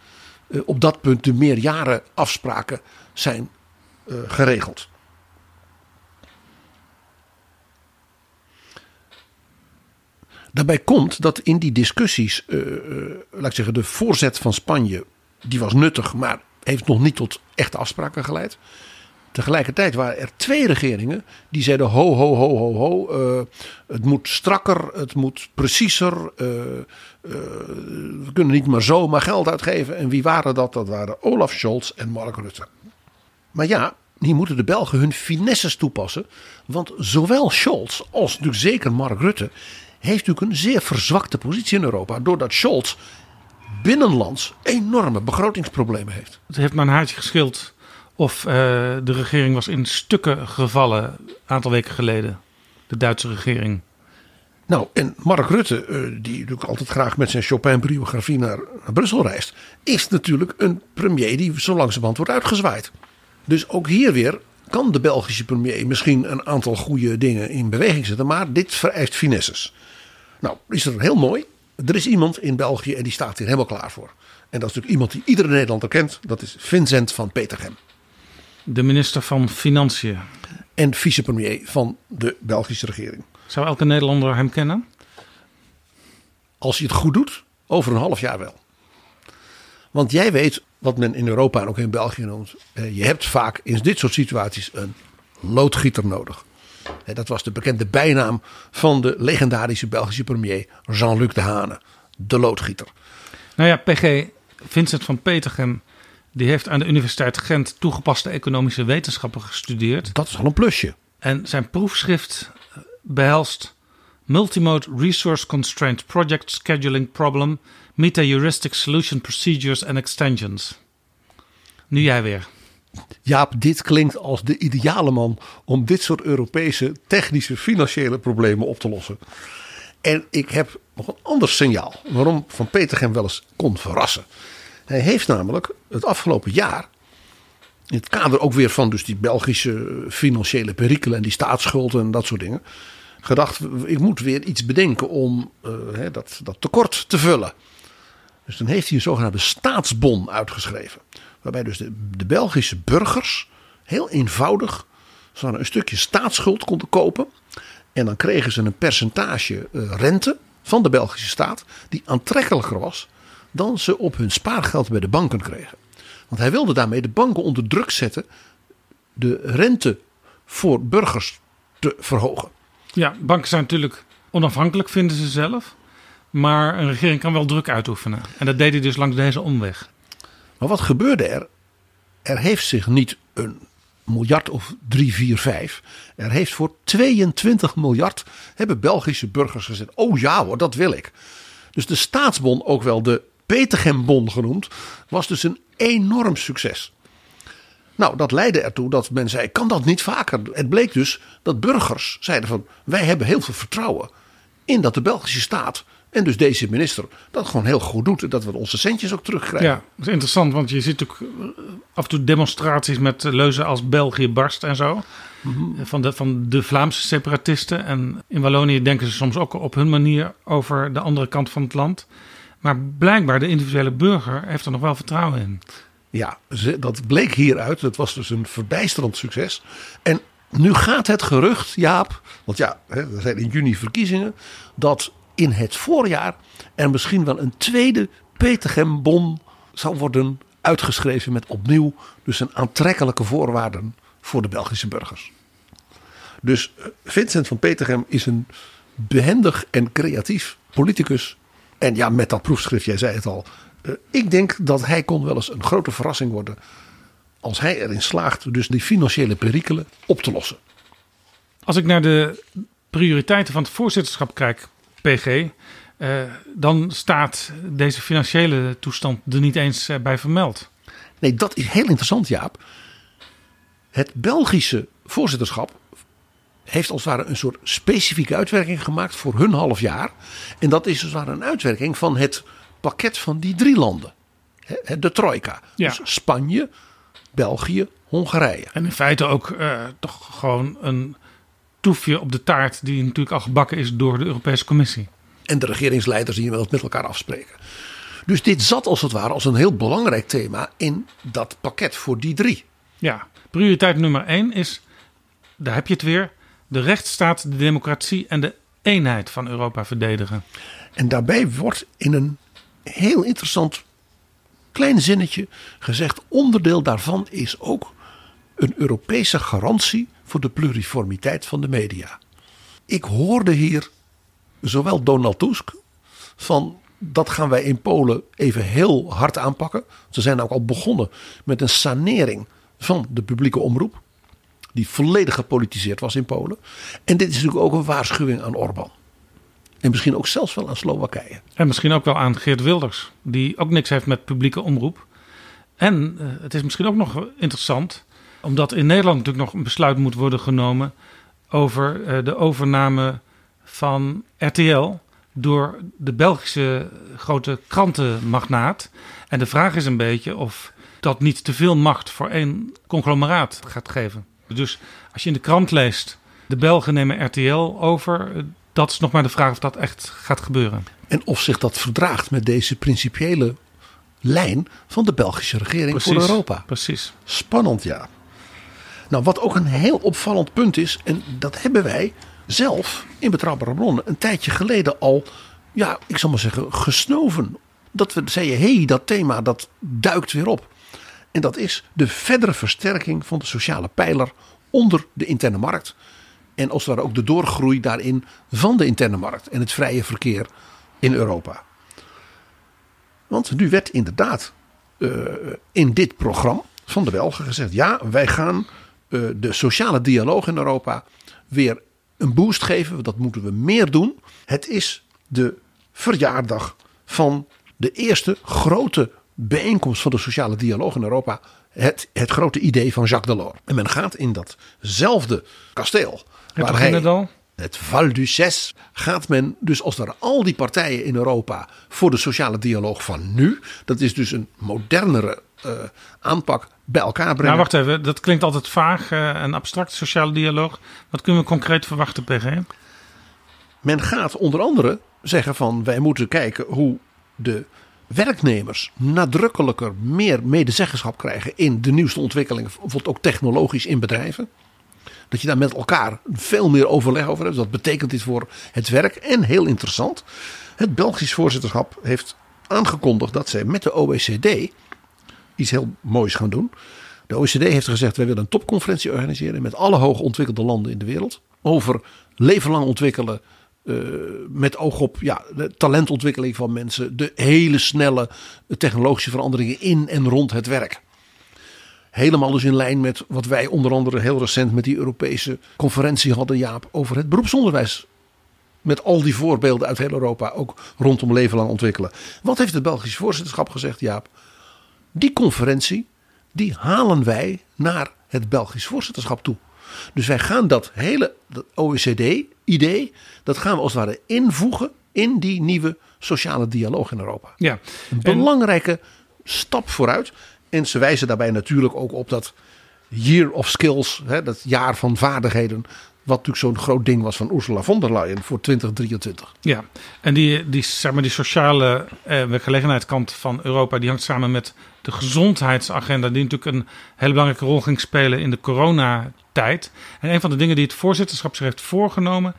eh, op dat punt de meerjaren afspraken zijn uh, geregeld. Daarbij komt dat in die discussies, uh, laat ik zeggen, de voorzet van Spanje, die was nuttig, maar heeft nog niet tot echte afspraken geleid. Tegelijkertijd waren er twee regeringen die zeiden: ho, ho, ho, ho, ho. Uh, het moet strakker, het moet preciezer. We kunnen niet maar zomaar geld uitgeven. En wie waren dat? Dat waren Olaf Scholz en Mark Rutte. Maar ja, hier moeten de Belgen hun finesses toepassen. Want zowel Scholz als natuurlijk zeker Mark Rutte heeft natuurlijk een zeer verzwakte positie in Europa. Doordat Scholz binnenlands enorme begrotingsproblemen heeft. Het heeft maar een haartje geschild of uh, de regering was in stukken gevallen een aantal weken geleden. De Duitse regering. Nou, en Mark Rutte, uh, die natuurlijk altijd graag met zijn Chopin-biografie naar, naar, Brussel reist, is natuurlijk een premier die zo langzamerhand wordt uitgezwaaid. Dus ook hier weer kan de Belgische premier misschien een aantal goede dingen in beweging zetten, maar dit vereist finesses. Nou, is er heel mooi. Er is iemand in België en die staat hier helemaal klaar voor. En dat is natuurlijk iemand die iedere Nederlander kent. Dat is Vincent van Petergem. De minister van Financiën. En vicepremier van de Belgische regering. Zou elke Nederlander hem kennen? Als hij het goed doet, over een half jaar wel. Want jij weet wat men in Europa en ook in België noemt. Je hebt vaak in dit soort situaties een loodgieter nodig. Dat was de bekende bijnaam van de legendarische Belgische premier Jean-Luc Dehane. De loodgieter. Nou ja, PG Vincent van Petergem die heeft aan de Universiteit Gent toegepaste economische wetenschappen gestudeerd. Dat is al een plusje. En zijn proefschrift behelst Multimode Resource Constraint Project Scheduling Problem, Meta-Heuristic Solution Procedures and Extensions. Nu jij weer. Jaap, dit klinkt als de ideale man om dit soort Europese technische financiële problemen op te lossen. En ik heb nog een ander signaal waarom Van Petergem wel eens kon verrassen. Hij heeft namelijk het afgelopen jaar, in het kader ook weer van dus die Belgische financiële perikelen en die staatsschuld en dat soort dingen, gedacht, ik moet weer iets bedenken om uh, dat, dat tekort te vullen. Dus dan heeft hij een zogenaamde staatsbon uitgeschreven. Waarbij dus de, Belgische burgers heel eenvoudig een stukje staatsschuld konden kopen. En dan kregen ze een percentage uh, rente van de Belgische staat die aantrekkelijker was dan ze op hun spaargeld bij de banken kregen. Want hij wilde daarmee de banken onder druk zetten de rente voor burgers te verhogen. Ja, banken zijn natuurlijk onafhankelijk, vinden ze zelf. Maar een regering kan wel druk uitoefenen. En dat deed hij dus langs deze omweg. Maar wat gebeurde er? Er heeft zich niet een miljard of 3, 4, 5. Er heeft voor 22 miljard hebben Belgische burgers gezegd: Oh ja hoor, dat wil ik. Dus de staatsbon, ook wel de Petergembon genoemd, was dus een enorm succes. Nou, dat leidde ertoe dat men zei: kan dat niet vaker? Het bleek dus dat burgers zeiden van: wij hebben heel veel vertrouwen in dat de Belgische staat en dus deze minister dat gewoon heel goed doet en dat we onze centjes ook terugkrijgen. Ja, dat is interessant, want je ziet ook af en toe demonstraties met leuzen als België barst en zo. Mhm. Van, de, van de Vlaamse separatisten. En in Wallonië denken ze soms ook op hun manier over de andere kant van het land. Maar blijkbaar de individuele burger heeft er nog wel vertrouwen in. Ja, dat bleek hieruit. Dat was dus een verbijsterend succes. En nu gaat het gerucht, Jaap, want ja, er zijn in juni verkiezingen, dat in het voorjaar er misschien wel een tweede Petergem-bon zal worden uitgeschreven met opnieuw dus een aantrekkelijke voorwaarden voor de Belgische burgers. Dus eh, Vincent van Petergem is een behendig en creatief politicus en ja, met dat proefschrift, jij zei het al. Uh, ik denk dat hij kon wel eens een grote verrassing worden. Als hij erin slaagt dus die financiële perikelen op te lossen. Als ik naar de prioriteiten van het voorzitterschap kijk. PG. Uh, dan staat deze financiële toestand er niet eens uh, bij vermeld. Nee, dat is heel interessant, Jaap. Het Belgische voorzitterschap heeft als het ware een soort specifieke uitwerking gemaakt voor hun half jaar. En dat is als het ware een uitwerking van het pakket van die drie landen. De trojka. Ja. Dus Spanje, België, Hongarije. En in feite ook uh, toch gewoon een toefje op de taart die natuurlijk al gebakken is door de Europese Commissie. En de regeringsleiders die dat met elkaar afspreken. Dus dit zat als het ware als een heel belangrijk thema in dat pakket voor die drie. Ja, prioriteit nummer één is, daar heb je het weer, de rechtsstaat, de democratie en de eenheid van Europa verdedigen. En daarbij wordt in een heel interessant klein zinnetje gezegd: onderdeel daarvan is ook een Europese garantie voor de pluriformiteit van de media. Ik hoorde hier zowel Donald Tusk van dat gaan wij in Polen even heel hard aanpakken. Ze zijn ook al begonnen met een sanering van de publieke omroep. Die volledig gepolitiseerd was in Polen. En dit is natuurlijk ook een waarschuwing aan Orbán. En misschien ook zelfs wel aan Slowakije. En misschien ook wel aan Geert Wilders, die ook niks heeft met publieke omroep. En uh, het is misschien ook nog interessant, omdat in Nederland natuurlijk nog een besluit moet worden genomen over uh, de overname van RTL door de Belgische grote krantenmagnaat. En de vraag is een beetje of dat niet te veel macht voor één conglomeraat gaat geven. Dus als je in de krant leest, de Belgen nemen RTL over, dat is nog maar de vraag of dat echt gaat gebeuren. En of zich dat verdraagt met deze principiële lijn van de Belgische regering precies, voor Europa. Precies. Spannend, ja. Nou, wat ook een heel opvallend punt is, en dat hebben wij zelf in Betrouwbare Bronnen een tijdje geleden al, ja, ik zal maar zeggen, gesnoven. Dat we zeiden, hé, hey, dat thema dat duikt weer op. En dat is de verdere versterking van de sociale pijler onder de interne markt. En als ware ook de doorgroei daarin van de interne markt en het vrije verkeer in Europa. Want nu werd inderdaad uh, in dit programma van de Belgen gezegd: ja, wij gaan uh, de sociale dialoog in Europa weer een boost geven. Dat moeten we meer doen. Het is de verjaardag van de eerste grote bijeenkomst van de sociale dialoog in Europa. Het, het grote idee van Jacques Delors. En men gaat in datzelfde kasteel. Het waar hij, al? Het Val d'Uces gaat men dus als er al die partijen in Europa voor de sociale dialoog van nu. Dat is dus een modernere uh, aanpak bij elkaar brengen. Nou, wacht even. Dat klinkt altijd vaag uh, en abstract, sociale dialoog. Wat kunnen we concreet verwachten, PG? Men gaat onder andere zeggen van wij moeten kijken hoe de werknemers nadrukkelijker meer medezeggenschap krijgen in de nieuwste ontwikkelingen, bijvoorbeeld ook technologisch in bedrijven. Dat je daar met elkaar veel meer overleg over hebt. Dat betekent dit voor het werk. En heel interessant, het Belgisch voorzitterschap heeft aangekondigd dat zij met de OECD iets heel moois gaan doen. De OECD heeft gezegd: wij willen een topconferentie organiseren met alle hoog ontwikkelde landen in de wereld. Over leven lang ontwikkelen. Uh, met oog op ja, de talentontwikkeling van mensen. De hele snelle technologische veranderingen in en rond het werk. Helemaal dus in lijn met wat wij onder andere heel recent met die Europese conferentie hadden, Jaap, over het beroepsonderwijs. Met al die voorbeelden uit heel Europa, ook rondom leven lang ontwikkelen. Wat heeft het Belgisch voorzitterschap gezegd, Jaap? Die conferentie, die halen wij naar het Belgisch voorzitterschap toe. Dus wij gaan dat hele OECD-idee, dat gaan we als het ware invoegen in die nieuwe sociale dialoog in Europa. Ja. Een belangrijke stap vooruit. En ze wijzen daarbij natuurlijk ook op dat Year of Skills, hè, dat jaar van vaardigheden. Wat natuurlijk zo'n groot ding was van Ursula von der Leyen voor 2023. Ja, en die, die, zeg maar, die sociale eh, werkgelegenheidskant van Europa, die hangt samen met de gezondheidsagenda, die natuurlijk een hele belangrijke rol ging spelen in de coronatijd. En een van de dingen die het voorzitterschap zich heeft voorgenomen,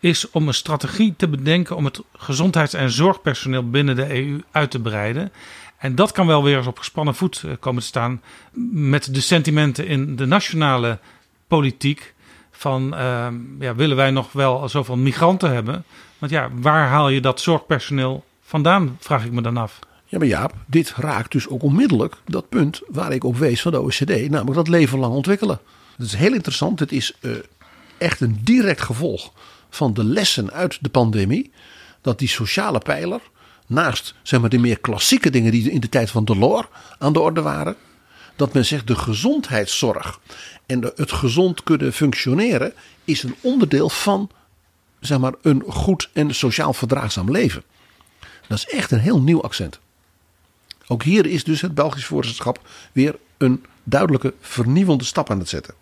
is om een strategie te bedenken om het gezondheids- en zorgpersoneel binnen de EU uit te breiden. En dat kan wel weer eens op gespannen voet komen te staan met de sentimenten in de nationale politiek. Van uh, ja, willen wij nog wel zoveel migranten hebben? Want ja, waar haal je dat zorgpersoneel vandaan, vraag ik me dan af. Ja, maar Jaap, dit raakt dus ook onmiddellijk dat punt waar ik op wees van de OECD, namelijk dat leven lang ontwikkelen. Dat is heel interessant. Het is uh, echt een direct gevolg van de lessen uit de pandemie. dat die sociale pijler, naast zeg maar, de meer klassieke dingen die in de tijd van Delors aan de orde waren, dat men zegt de gezondheidszorg en het gezond kunnen functioneren is een onderdeel van zeg maar, een goed en sociaal verdraagzaam leven. Dat is echt een heel nieuw accent. Ook hier is dus het Belgisch voorzitterschap weer een duidelijke vernieuwende stap aan het zetten.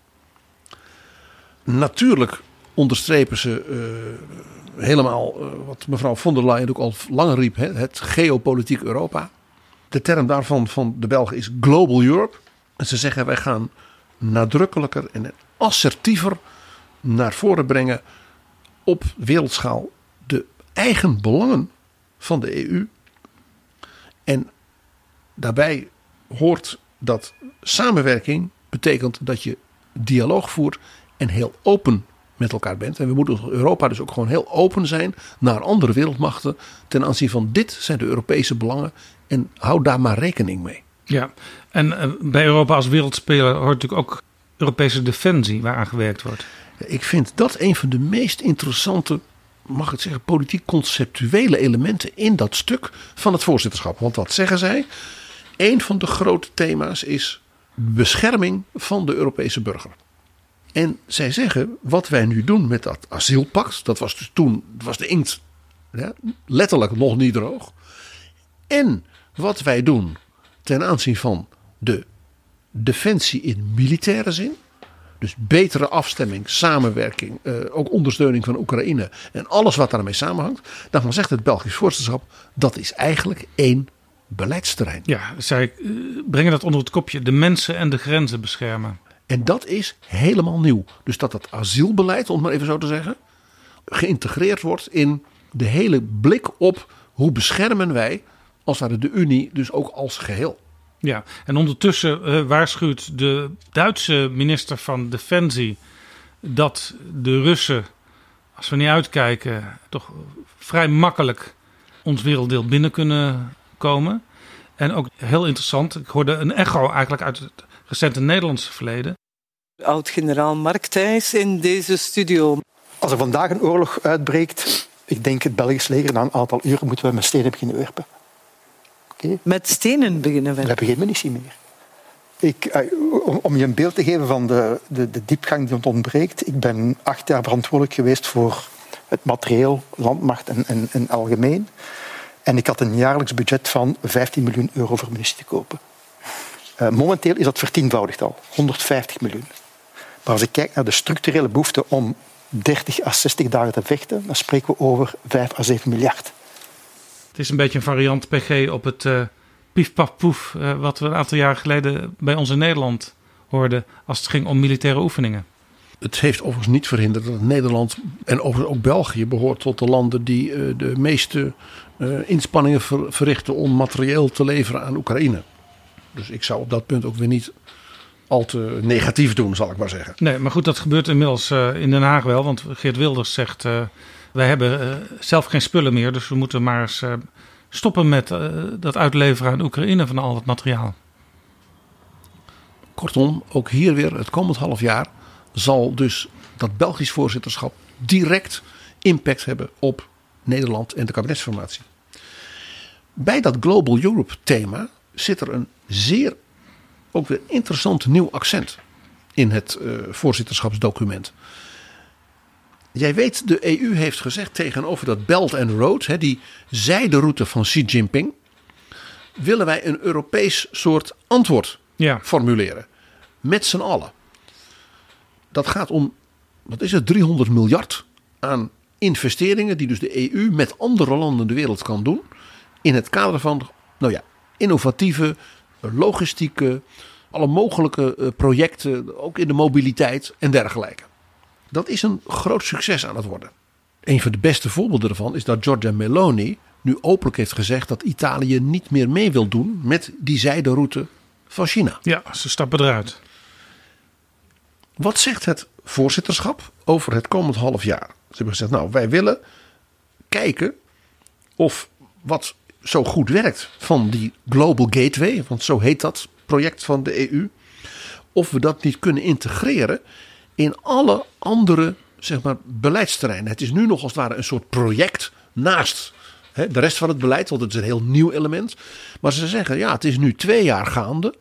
Natuurlijk onderstrepen ze uh, helemaal uh, wat mevrouw von der Leyen ook al langer riep: hè, het geopolitiek Europa. De term daarvan van de Belgen is Global Europe. En ze zeggen wij gaan nadrukkelijker en assertiever naar voren brengen op wereldschaal de eigen belangen van de EU. En daarbij hoort dat samenwerking betekent dat je dialoog voert en heel open met elkaar bent. En we moeten als Europa dus ook gewoon heel open zijn naar andere wereldmachten ten aanzien van dit zijn de Europese belangen en hou daar maar rekening mee. Ja, en eh, bij Europa als wereldspeler hoort natuurlijk ook Europese defensie waaraan gewerkt wordt. Ik vind dat een van de meest interessante, mag ik zeggen, politiek conceptuele elementen in dat stuk van het voorzitterschap. Want wat zeggen zij? Een van de grote thema's is bescherming van de Europese burger. En zij zeggen, wat wij nu doen met dat asielpact, dat was dus toen, was de inkt ja, letterlijk nog niet droog. En wat wij doen ten aanzien van de defensie in militaire zin. Dus betere afstemming, samenwerking, eh, ook ondersteuning van Oekraïne en alles wat daarmee samenhangt. Dan zegt het Belgisch voorzitterschap dat is eigenlijk één beleidsterrein. Ja, zij eh, brengen dat onder het kopje de mensen en de grenzen beschermen. En dat is helemaal nieuw. Dus dat het asielbeleid, om het maar even zo te zeggen, geïntegreerd wordt in de hele blik op hoe beschermen wij als ware de Unie dus ook als geheel. Ja, en ondertussen uh, waarschuwt de Duitse minister van Defensie dat de Russen, als we niet uitkijken, toch vrij makkelijk ons werelddeel binnen kunnen komen. En ook heel interessant, ik hoorde een echo eigenlijk uit het recente Nederlandse verleden. Oud-generaal Mark Thijs in deze studio. Als er vandaag een oorlog uitbreekt, ik denk het Belgisch leger na een aantal uren moeten we met stenen beginnen werpen. Okay. Met stenen beginnen? We hebben geen munitie meer. Ik, eh, om, je een beeld te geven van de, de, de diepgang die ontbreekt. Ik ben acht jaar verantwoordelijk geweest voor het materieel, landmacht en, en, en algemeen. En ik had een jaarlijks budget van 15 miljoen euro voor munitie te kopen. Uh, momenteel is dat vertienvoudigd al, 150 miljoen. Maar als ik kijk naar de structurele behoefte om 30 à 60 dagen te vechten, dan spreken we over 5 à 7 miljard. Het is een beetje een variant PG op het uh, pief paf poef uh, wat we een aantal jaar geleden bij ons in Nederland hoorden als het ging om militaire oefeningen. Het heeft overigens niet verhinderd dat Nederland en overigens ook België behoort tot de landen die uh, de meeste inspanningen ver, verrichten om materieel te leveren aan Oekraïne. Dus ik zou op dat punt ook weer niet al te negatief doen, zal ik maar zeggen. Nee, maar goed, dat gebeurt inmiddels uh, in Den Haag wel. Want Geert Wilders zegt, uh, wij hebben uh, zelf geen spullen meer. Dus we moeten maar eens stoppen met dat uitleveren aan Oekraïne van al het materiaal. Kortom, ook hier weer het komend half jaar zal dus dat Belgisch voorzitterschap direct impact hebben op Nederland en de kabinetsformatie. Bij dat Global Europe thema zit er een zeer ook weer interessant nieuw accent in het voorzitterschapsdocument. Jij weet, de EU heeft gezegd tegenover dat Belt and Road, hè, die zijderoute van Xi Jinping, willen wij een Europees soort antwoord ja. formuleren. Met z'n allen. Dat gaat om, wat is het, 300 miljard aan investeringen die dus de EU met andere landen in de wereld kan doen. In het kader van, nou ja, innovatieve logistieke, alle mogelijke eh, projecten, ook in de mobiliteit en dergelijke. Dat is een groot succes aan het worden. Een van de beste voorbeelden ervan is dat Giorgia Meloni nu openlijk heeft gezegd dat Italië niet meer mee wil doen met die zijderoute van China. Ja, ze stappen eruit. Wat zegt het voorzitterschap over het komend half jaar? Ze hebben gezegd, nou wij willen kijken of wat zo goed werkt van die Global Gateway, want zo heet dat project van de EU, of we dat niet kunnen integreren in alle andere zeg maar, beleidsterrein. Het is nu nog als het ware een soort project naast hè, de rest van het beleid, want het is een heel nieuw element. Maar ze zeggen, ja, het is nu twee jaar gaande.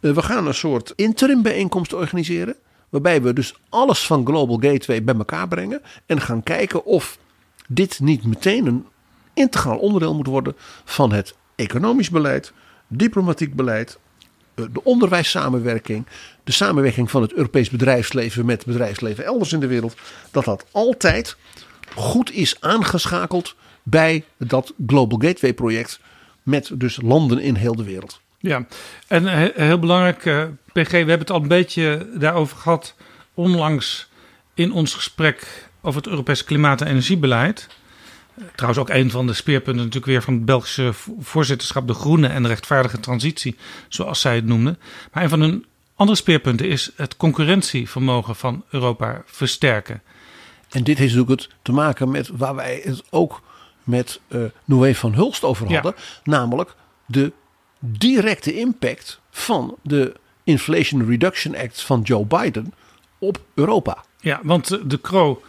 Eh, we gaan een soort interim bijeenkomst organiseren. Waarbij we dus alles van Global Gateway bij elkaar brengen. En gaan kijken of dit niet meteen een integraal onderdeel moet worden van het economisch beleid, diplomatiek beleid, de onderwijssamenwerking, de samenwerking van het Europees bedrijfsleven met bedrijfsleven elders in de wereld. Dat dat altijd goed is aangeschakeld bij dat Global Gateway project met dus landen in heel de wereld. Ja, en heel belangrijk, uh, PG, we hebben het al een beetje daarover gehad onlangs in ons gesprek over het Europese klimaat- en energiebeleid. Trouwens ook een van de speerpunten natuurlijk weer van het Belgische voorzitterschap, de groene en de rechtvaardige transitie, zoals zij het noemden. Maar een van hun andere speerpunten is het concurrentievermogen van Europa versterken. En dit heeft natuurlijk het te maken met waar wij het ook met uh, Noé van Hulst over hadden. Namelijk de directe impact van de Inflation Reduction Act van Joe Biden op Europa. Ja, want de Cro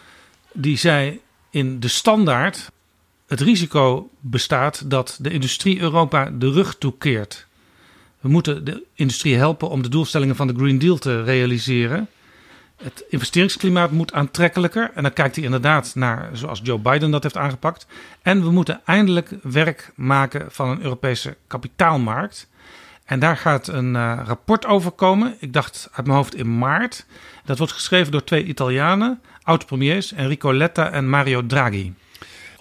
die zei in de standaard het risico bestaat dat de industrie Europa de rug toekeert. We moeten de industrie helpen om de doelstellingen van de Green Deal te realiseren. Het investeringsklimaat moet aantrekkelijker. En dan kijkt hij inderdaad naar zoals Joe Biden dat heeft aangepakt. En we moeten eindelijk werk maken van een Europese kapitaalmarkt. En daar gaat een uh, rapport over komen. Ik dacht uit mijn hoofd in maart. Dat wordt geschreven door twee Italianen, oud-premiers, Enrico Letta en Mario Draghi.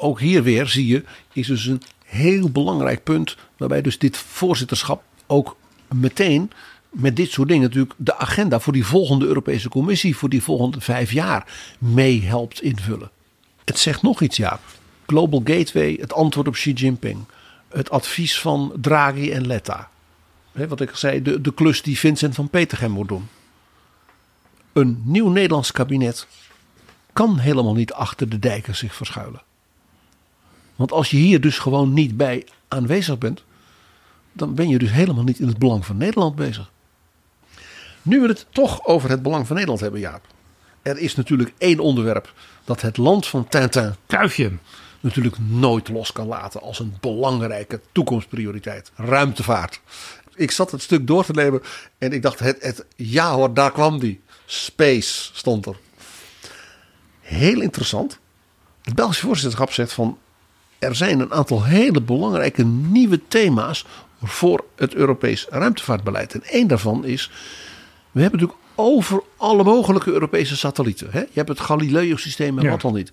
Ook hier weer zie je, is dus een heel belangrijk punt. Waarbij dus dit voorzitterschap ook meteen met dit soort dingen natuurlijk de agenda voor die volgende Europese Commissie voor die volgende vijf jaar mee helpt invullen. Het zegt nog iets, ja. Global Gateway, het antwoord op Xi Jinping, het advies van Draghi en Letta. wat ik zei, de, de klus die Vincent van Petergem moet doen. Een nieuw Nederlands kabinet kan helemaal niet achter de dijken zich verschuilen. Want als je hier dus gewoon niet bij aanwezig bent, dan ben je dus helemaal niet in het belang van Nederland bezig. Nu we het toch over het belang van Nederland hebben, Jaap. Er is natuurlijk één onderwerp dat het land van Tintin... Kuifje. ...natuurlijk nooit los kan laten als een belangrijke toekomstprioriteit. Ruimtevaart. Ik zat het stuk door te nemen en ik dacht, het, het, ja hoor, daar kwam die. Space stond er. Heel interessant. Het Belgische voorzitterschap zegt van... er zijn een aantal hele belangrijke nieuwe thema's voor het Europees ruimtevaartbeleid. En één daarvan is we hebben natuurlijk over alle mogelijke Europese satellieten. Hè? Je hebt het Galileo-systeem en wat dan niet.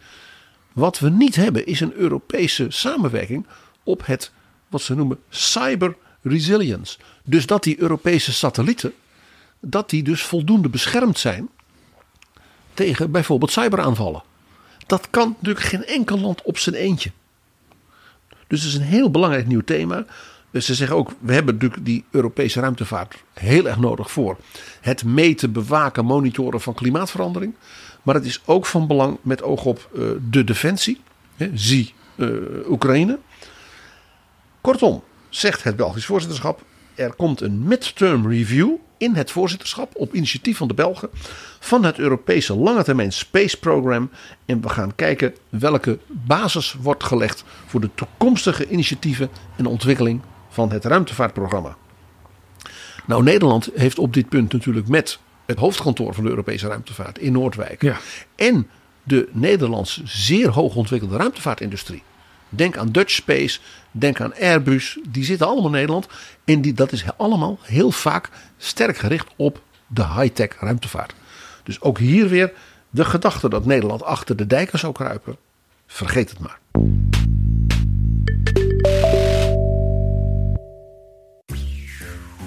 Wat we niet hebben is een Europese samenwerking op het wat ze noemen cyber resilience. Dus dat die Europese satellieten, dat die dus voldoende beschermd zijn tegen bijvoorbeeld cyberaanvallen. Dat kan natuurlijk geen enkel land op zijn eentje. Dus het is een heel belangrijk nieuw thema. Dus ze zeggen ook, we hebben natuurlijk die Europese ruimtevaart heel erg nodig voor het meten, bewaken, monitoren van klimaatverandering. Maar het is ook van belang met oog op uh, de defensie. Hè, zie uh, Oekraïne. Kortom, zegt het Belgisch voorzitterschap, er komt een midterm review in het voorzitterschap op initiatief van de Belgen van het Europese lange termijn Space Program. En we gaan kijken welke basis wordt gelegd voor de toekomstige initiatieven en ontwikkeling van het ruimtevaartprogramma. Nou, Nederland heeft op dit punt natuurlijk met het hoofdkantoor van de Europese ruimtevaart in Noordwijk ja. en de Nederlandse zeer hoog ontwikkelde ruimtevaartindustrie. Denk aan Dutch Space, denk aan Airbus, die zitten allemaal in Nederland. En die, dat is allemaal heel vaak sterk gericht op de high-tech ruimtevaart. Dus ook hier weer de gedachte dat Nederland achter de dijken zou kruipen. Vergeet het maar.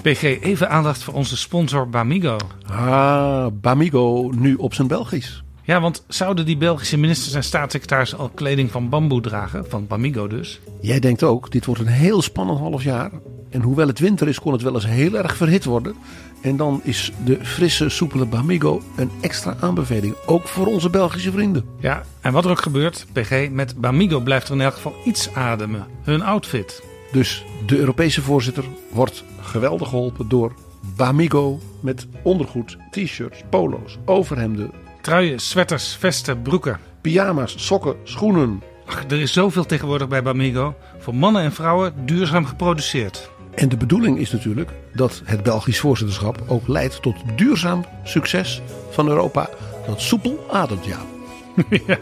PG, even aandacht voor onze sponsor Bamigo. Ah, Bamigo nu op zijn Belgisch. Ja, want zouden die Belgische ministers en staatssecretarissen al kleding van bamboe dragen? Van Bamigo dus. Jij denkt ook, dit wordt een heel spannend half jaar. En hoewel het winter is, kon het wel eens heel erg verhit worden. En dan is de frisse, soepele Bamigo een extra aanbeveling. Ook voor onze Belgische vrienden. Ja, en wat er ook gebeurt, PG, met Bamigo blijft er in elk geval iets ademen. Hun outfit. Dus de Europese voorzitter wordt geweldig geholpen door Bamigo met ondergoed, t-shirts, polo's, overhemden, Truien, sweaters, vesten, broeken. Pyjama's, sokken, schoenen. Ach, er is zoveel tegenwoordig bij Bamigo. Voor mannen en vrouwen duurzaam geproduceerd. En de bedoeling is natuurlijk dat het Belgisch voorzitterschap ook leidt tot duurzaam succes van Europa. Dat soepel ademt, ja. <laughs> ja.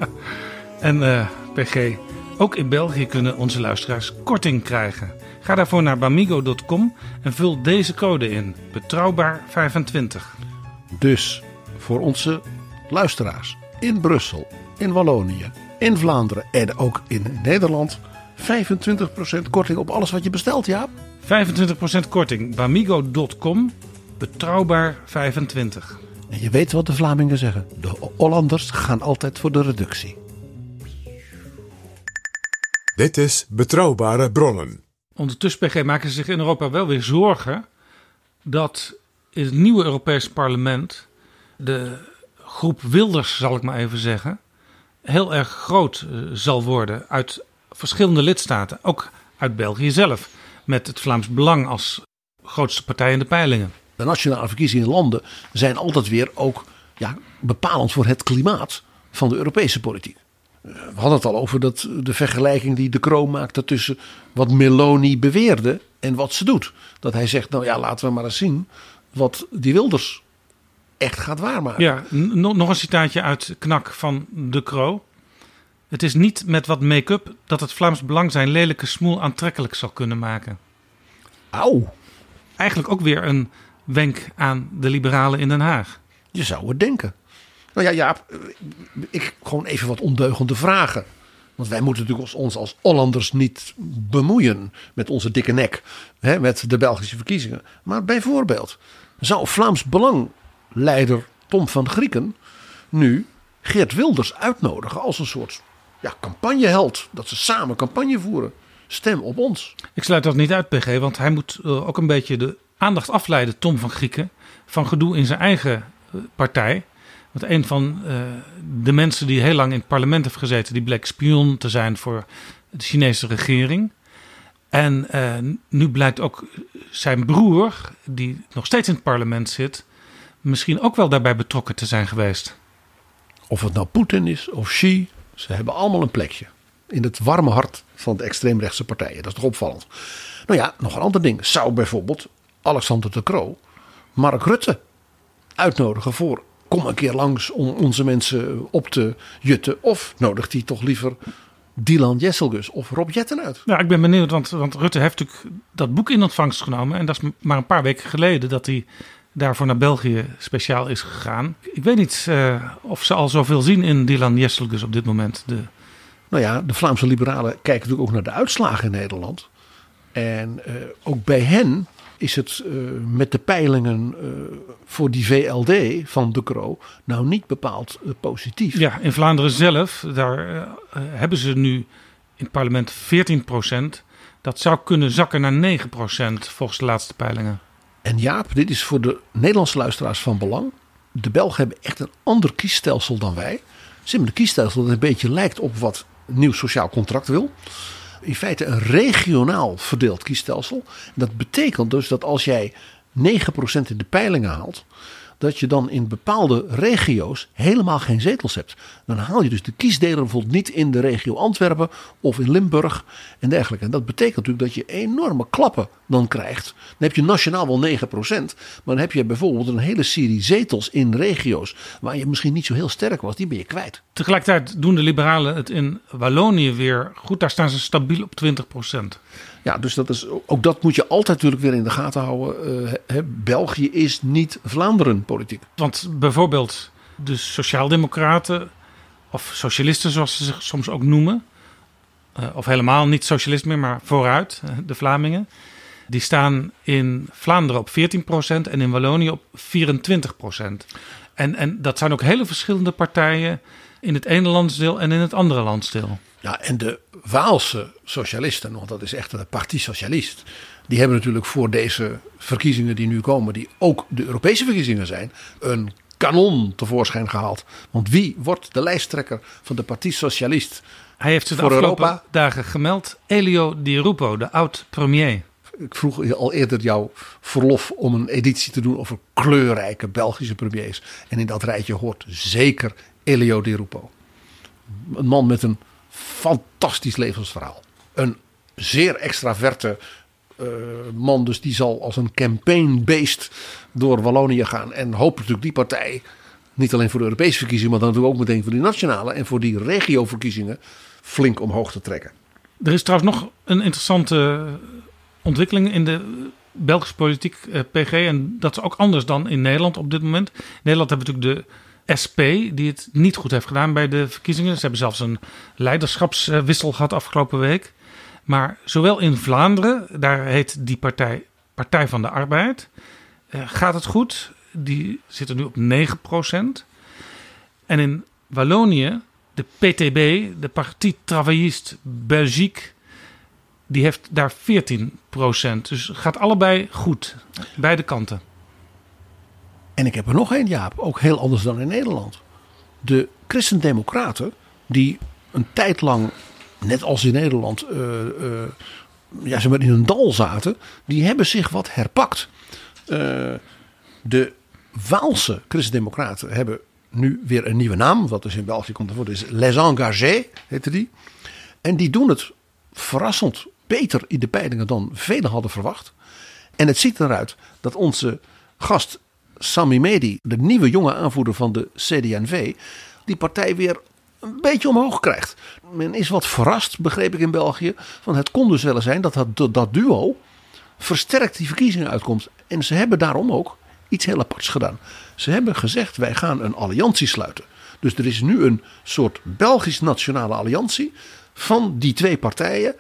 En eh, PG, ook in België kunnen onze luisteraars korting krijgen. Ga daarvoor naar bamigo.com en vul deze code in. Betrouwbaar 25. Dus voor onze luisteraars in Brussel, in Wallonië, in Vlaanderen en ook in Nederland 25% korting op alles wat je bestelt, ja? 25% korting. Bamigo.com. Betrouwbaar 25. En je weet wat de Vlamingen zeggen. De Hollanders gaan altijd voor de reductie. Dit is Betrouwbare Bronnen. Ondertussen PG maken ze zich in Europa wel weer zorgen dat in het nieuwe Europees parlement de groep Wilders, zal ik maar even zeggen, heel erg groot eh, zal worden uit verschillende lidstaten, ook uit België zelf, met het Vlaams Belang als grootste partij in de peilingen. De nationale verkiezingen in landen zijn altijd weer ook ja, bepalend voor het klimaat van de Europese politiek. Eh, we hadden het al over dat, de vergelijking die De Croo maakte tussen wat Meloni beweerde en wat ze doet. Dat hij zegt, nou ja, laten we maar eens zien wat die Wilders echt gaat waarmaken. Ja, nog een citaatje uit Knak van De Croo. Het is niet met wat make-up dat het Vlaams Belang zijn lelijke smoel aantrekkelijk zal kunnen maken. Auw. Eigenlijk ook weer een wenk aan de liberalen in Den Haag. Je zou het denken. Nou ja, Jaap, ik gewoon even wat ondeugende vragen. Want wij moeten natuurlijk ons als Hollanders niet bemoeien met onze dikke nek, hè, met de Belgische verkiezingen. Maar bijvoorbeeld, zou Vlaams Belang leider Tom van Grieken nu Geert Wilders uitnodigen als een soort ja, campagneheld. Dat ze samen campagne voeren. Stem op ons. Ik sluit dat niet uit, PG, want hij moet uh, ook een beetje de aandacht afleiden, Tom van Grieken, van gedoe in zijn eigen uh, partij. Want een van uh, de mensen die heel lang in het parlement heeft gezeten, die bleek spion te zijn voor de Chinese regering. En nu blijkt ook zijn broer, die nog steeds in het parlement zit, misschien ook wel daarbij betrokken te zijn geweest. Of het nou Poetin is of Xi, ze hebben allemaal een plekje. In het warme hart van de extreemrechtse partijen. Dat is toch opvallend. Nou ja, nog een ander ding. Zou bijvoorbeeld Alexander de Croo Mark Rutte uitnodigen voor kom een keer langs om onze mensen op te jutten. Of nodigt hij toch liever Dylan Jesselgus of Rob Jetten uit? Nou, ik ben benieuwd, want, want Rutte heeft natuurlijk dat boek in ontvangst genomen. En dat is maar een paar weken geleden dat hij daarvoor naar België speciaal is gegaan. Ik weet niet uh, of ze al zoveel zien in Dylan Jesselgus op dit moment. De... Nou ja, de Vlaamse liberalen kijken natuurlijk ook naar de uitslagen in Nederland. En uh, ook bij hen is het uh, met de peilingen voor die VLD van De Croo nou niet bepaald positief. Ja, in Vlaanderen zelf, daar hebben ze nu in het parlement 14 procent. Dat zou kunnen zakken naar 9 procent volgens de laatste peilingen. En Jaap, dit is voor de Nederlandse luisteraars van belang. De Belgen hebben echt een ander kiesstelsel dan wij. Een kiesstelsel dat een beetje lijkt op wat nieuw sociaal contract wil. In feite een regionaal verdeeld kiesstelsel. Dat betekent dus dat als jij 9% in de peilingen haalt, dat je dan in bepaalde regio's helemaal geen zetels hebt. Dan haal je dus de kiesdeler bijvoorbeeld niet in de regio Antwerpen of in Limburg en dergelijke. En dat betekent natuurlijk dat je enorme klappen dan krijgt. Dan heb je nationaal wel 9%, maar dan heb je bijvoorbeeld een hele serie zetels in regio's waar je misschien niet zo heel sterk was, die ben je kwijt. Tegelijkertijd doen de liberalen het in Wallonië weer goed. Daar staan ze stabiel op 20%. Ja, dus dat is, ook dat moet je altijd natuurlijk weer in de gaten houden. Uh, België is niet Vlaanderen politiek. Want bijvoorbeeld de Sociaaldemocraten, of socialisten zoals ze zich soms ook noemen, uh, of helemaal niet socialist meer, maar vooruit, de Vlamingen. Die staan in Vlaanderen op 14% en in Wallonië op 24%. En, en dat zijn ook hele verschillende partijen in het ene landsdeel en in het andere landsdeel. Ja, en de Waalse socialisten, want dat is echt een Parti Socialist. Die hebben natuurlijk voor deze verkiezingen die nu komen, die ook de Europese verkiezingen zijn, een kanon tevoorschijn gehaald. Want wie wordt de lijsttrekker van de Parti Socialist? Hij heeft zich de afgelopen Europa? dagen gemeld. Elio Di Rupo, de oud-premier. Ik vroeg al eerder jouw verlof om een editie te doen over kleurrijke Belgische premiers. En in dat rijtje hoort zeker Elio Di Rupo. Een man met een fantastisch levensverhaal. Een zeer extraverte uh, man, dus die zal als een campaignbeest door Wallonië gaan. En hoopt natuurlijk die partij, niet alleen voor de Europese verkiezingen, maar dan natuurlijk ook meteen voor die nationale en voor die regioverkiezingen flink omhoog te trekken. Er is trouwens nog een interessante ontwikkeling in de Belgische politiek, eh, PG. En dat is ook anders dan in Nederland op dit moment. Nederland hebben we natuurlijk de SP, die het niet goed heeft gedaan bij de verkiezingen. Ze hebben zelfs een leiderschapswissel gehad afgelopen week. Maar zowel in Vlaanderen, daar heet die partij Partij van de Arbeid, eh, gaat het goed. Die zitten nu op 9%. En in Wallonië, de PTB, de Parti Travailliste Belgique, die heeft daar 14%. Dus gaat allebei goed, beide kanten. En ik heb er nog één, Jaap, ook heel anders dan in Nederland. De Christen-Democraten, die een tijd lang net als in Nederland, uh, uh, ja, ze maar in een dal zaten, die hebben zich wat herpakt. Uh, de Waalse christendemocraten hebben nu weer een nieuwe naam, wat dus in België komt ervoor, is Les Engagés, heette die. En die doen het verrassend beter in de peilingen dan velen hadden verwacht. En het ziet eruit dat onze gast Sami Medi, de nieuwe jonge aanvoerder van de CD&V, die partij weer een beetje omhoog krijgt. Men is wat verrast, begreep ik in België. Van het kon dus wel zijn dat dat, dat duo versterkt die verkiezingen uitkomt. En ze hebben daarom ook iets heel aparts gedaan. Ze hebben gezegd: wij gaan een alliantie sluiten. Dus er is nu een soort Belgisch-nationale alliantie van die twee partijen.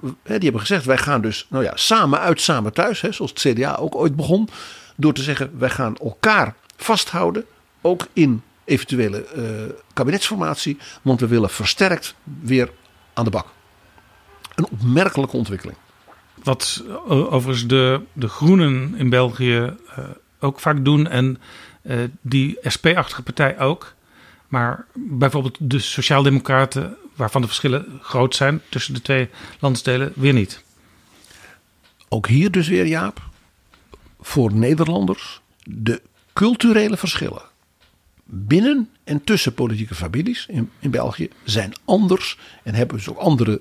Die hebben gezegd: wij gaan dus nou ja, samen uit, samen thuis. Hè, zoals het CDA ook ooit begon. Door te zeggen: wij gaan elkaar vasthouden. Ook in eventuele uh, kabinetsformatie. Want we willen versterkt weer aan de bak. Een opmerkelijke ontwikkeling. Wat uh, overigens de, de Groenen in België uh, ook vaak doen. En die SP-achtige partij ook. Maar bijvoorbeeld de Sociaaldemocraten, waarvan de verschillen groot zijn tussen de twee landsdelen, weer niet. Ook hier dus weer, Jaap. Voor Nederlanders de culturele verschillen binnen en tussen politieke families in, in België zijn anders en hebben dus ook andere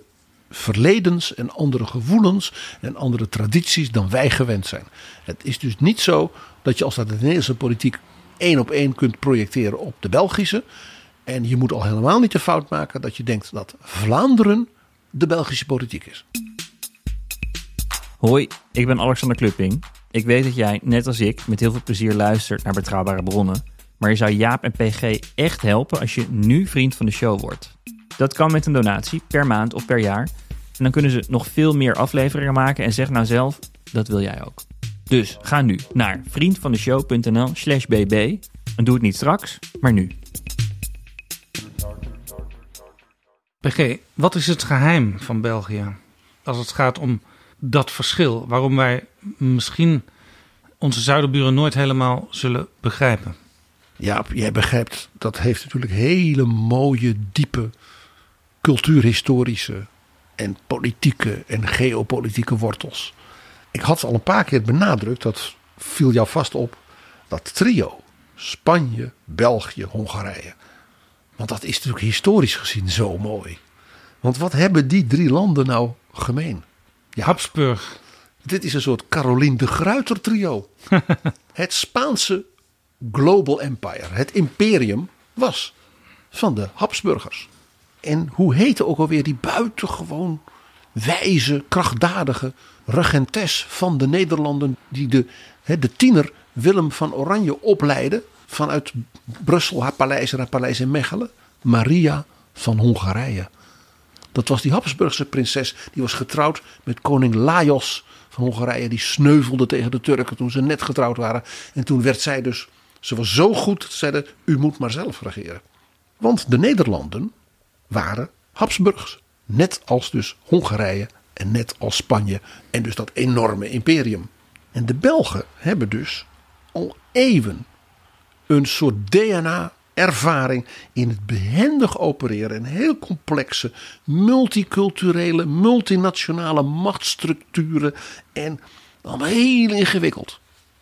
verledens en andere gevoelens en andere tradities dan wij gewend zijn. Het is dus niet zo dat je als dat de Nederlandse politiek één op één kunt projecteren op de Belgische. En je moet al helemaal niet de fout maken dat je denkt dat Vlaanderen de Belgische politiek is. Hoi, ik ben Alexander Klupping. Ik weet dat jij, net als ik, met heel veel plezier luistert naar betrouwbare bronnen. Maar je zou Jaap en PG echt helpen als je nu vriend van de show wordt. Dat kan met een donatie per maand of per jaar. En dan kunnen ze nog veel meer afleveringen maken en zeg nou zelf, dat wil jij ook. Dus ga nu naar vriendvandeshow.nl slash bb en doe het niet straks, maar nu. PG, wat is het geheim van België als het gaat om dat verschil? Waarom wij misschien onze zuiderburen nooit helemaal zullen begrijpen? Ja, jij begrijpt, dat heeft natuurlijk hele mooie, diepe cultuurhistorische en politieke en geopolitieke wortels. Ik had al een paar keer benadrukt, dat viel jou vast op, dat trio. Spanje, België, Hongarije. Want dat is natuurlijk historisch gezien zo mooi. Want wat hebben die drie landen nou gemeen? Ja, Habsburg. Dit is een soort Caroline de Gruyter trio. <laughs> het Spaanse global empire, het imperium, was van de Habsburgers. En hoe heette ook alweer die buitengewoon wijze, krachtdadige regentes van de Nederlanden, die de, de tiener Willem van Oranje opleidde vanuit Brussel, haar paleis en haar paleis in Mechelen? Maria van Hongarije. Dat was die Habsburgse prinses, die was getrouwd met koning Lajos Hongarije. Die sneuvelde tegen de Turken toen ze net getrouwd waren. En toen werd zij dus ze was zo goed zeiden: U moet maar zelf regeren. Want de Nederlanden waren Habsburgs. Net als dus Hongarije en net als Spanje. En dus dat enorme imperium. En de Belgen hebben dus al eeuwen een soort DNA ervaring in het behendig opereren in heel complexe, multiculturele, multinationale machtsstructuren en allemaal heel ingewikkeld.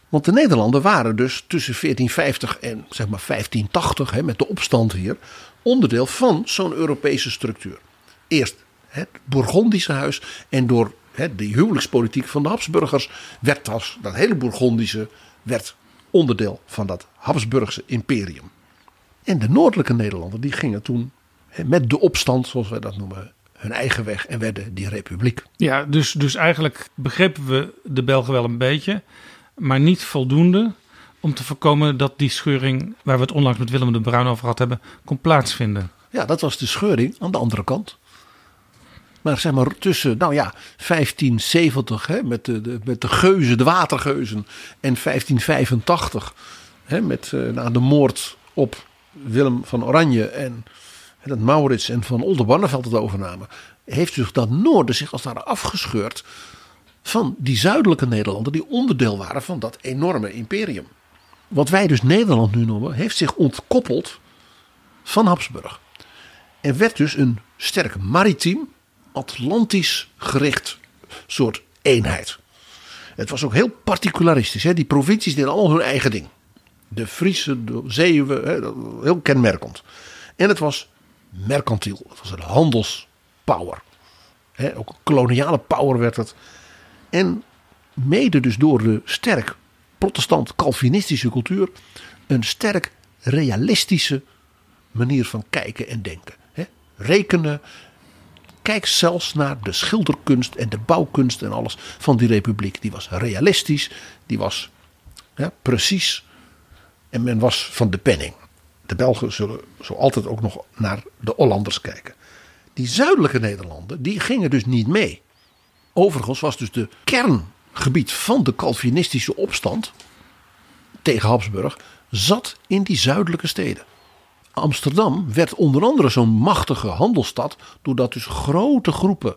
Want de Nederlanden waren dus tussen 1450 en zeg maar 1580, hè, met de opstand hier, onderdeel van zo'n Europese structuur. Eerst het Bourgondische huis en door hè, de huwelijkspolitiek van de Habsburgers werd dat, dat hele Bourgondische werd onderdeel van dat Habsburgse imperium. En de noordelijke Nederlanden die gingen toen met de opstand, zoals wij dat noemen, hun eigen weg en werden die republiek. Ja, dus, dus eigenlijk begrepen we de Belgen wel een beetje, maar niet voldoende om te voorkomen dat die scheuring, waar we het onlangs met Willem de Bruin over gehad hebben, kon plaatsvinden. Ja, dat was de scheuring aan de andere kant. Maar zeg maar tussen, nou ja, 1570 hè, met, de, de, met de geuzen, de watergeuzen. En 1585 hè, met uh, na de moord op Willem van Oranje en dat Maurits en van Oldenbarneveld het overnamen. Heeft zich dat noorden zich als ware afgescheurd van die zuidelijke Nederlanden die onderdeel waren van dat enorme imperium. Wat wij dus Nederland nu noemen, heeft zich ontkoppeld van Habsburg. En werd dus een sterk maritiem, Atlantisch gericht soort eenheid. Het was ook heel particularistisch. Hè? Die provincies deden allemaal hun eigen ding. De Friese, de Zeeuwen, heel kenmerkend. En het was mercantiel. Het was een handelspower. Hè? Ook koloniale power werd het. En mede dus door de sterk protestant-calvinistische cultuur een sterk realistische manier van kijken en denken. Rekenen. Kijk zelfs naar de schilderkunst en de bouwkunst en alles van die republiek. Die was realistisch, die was precies en men was van de penning. De Belgen zullen zo altijd ook nog naar de Hollanders kijken. Die zuidelijke Nederlanden, die gingen dus niet mee. Overigens was dus de kerngebied van de Calvinistische opstand tegen Habsburg zat in die zuidelijke steden. Amsterdam werd onder andere zo'n machtige handelsstad doordat dus grote groepen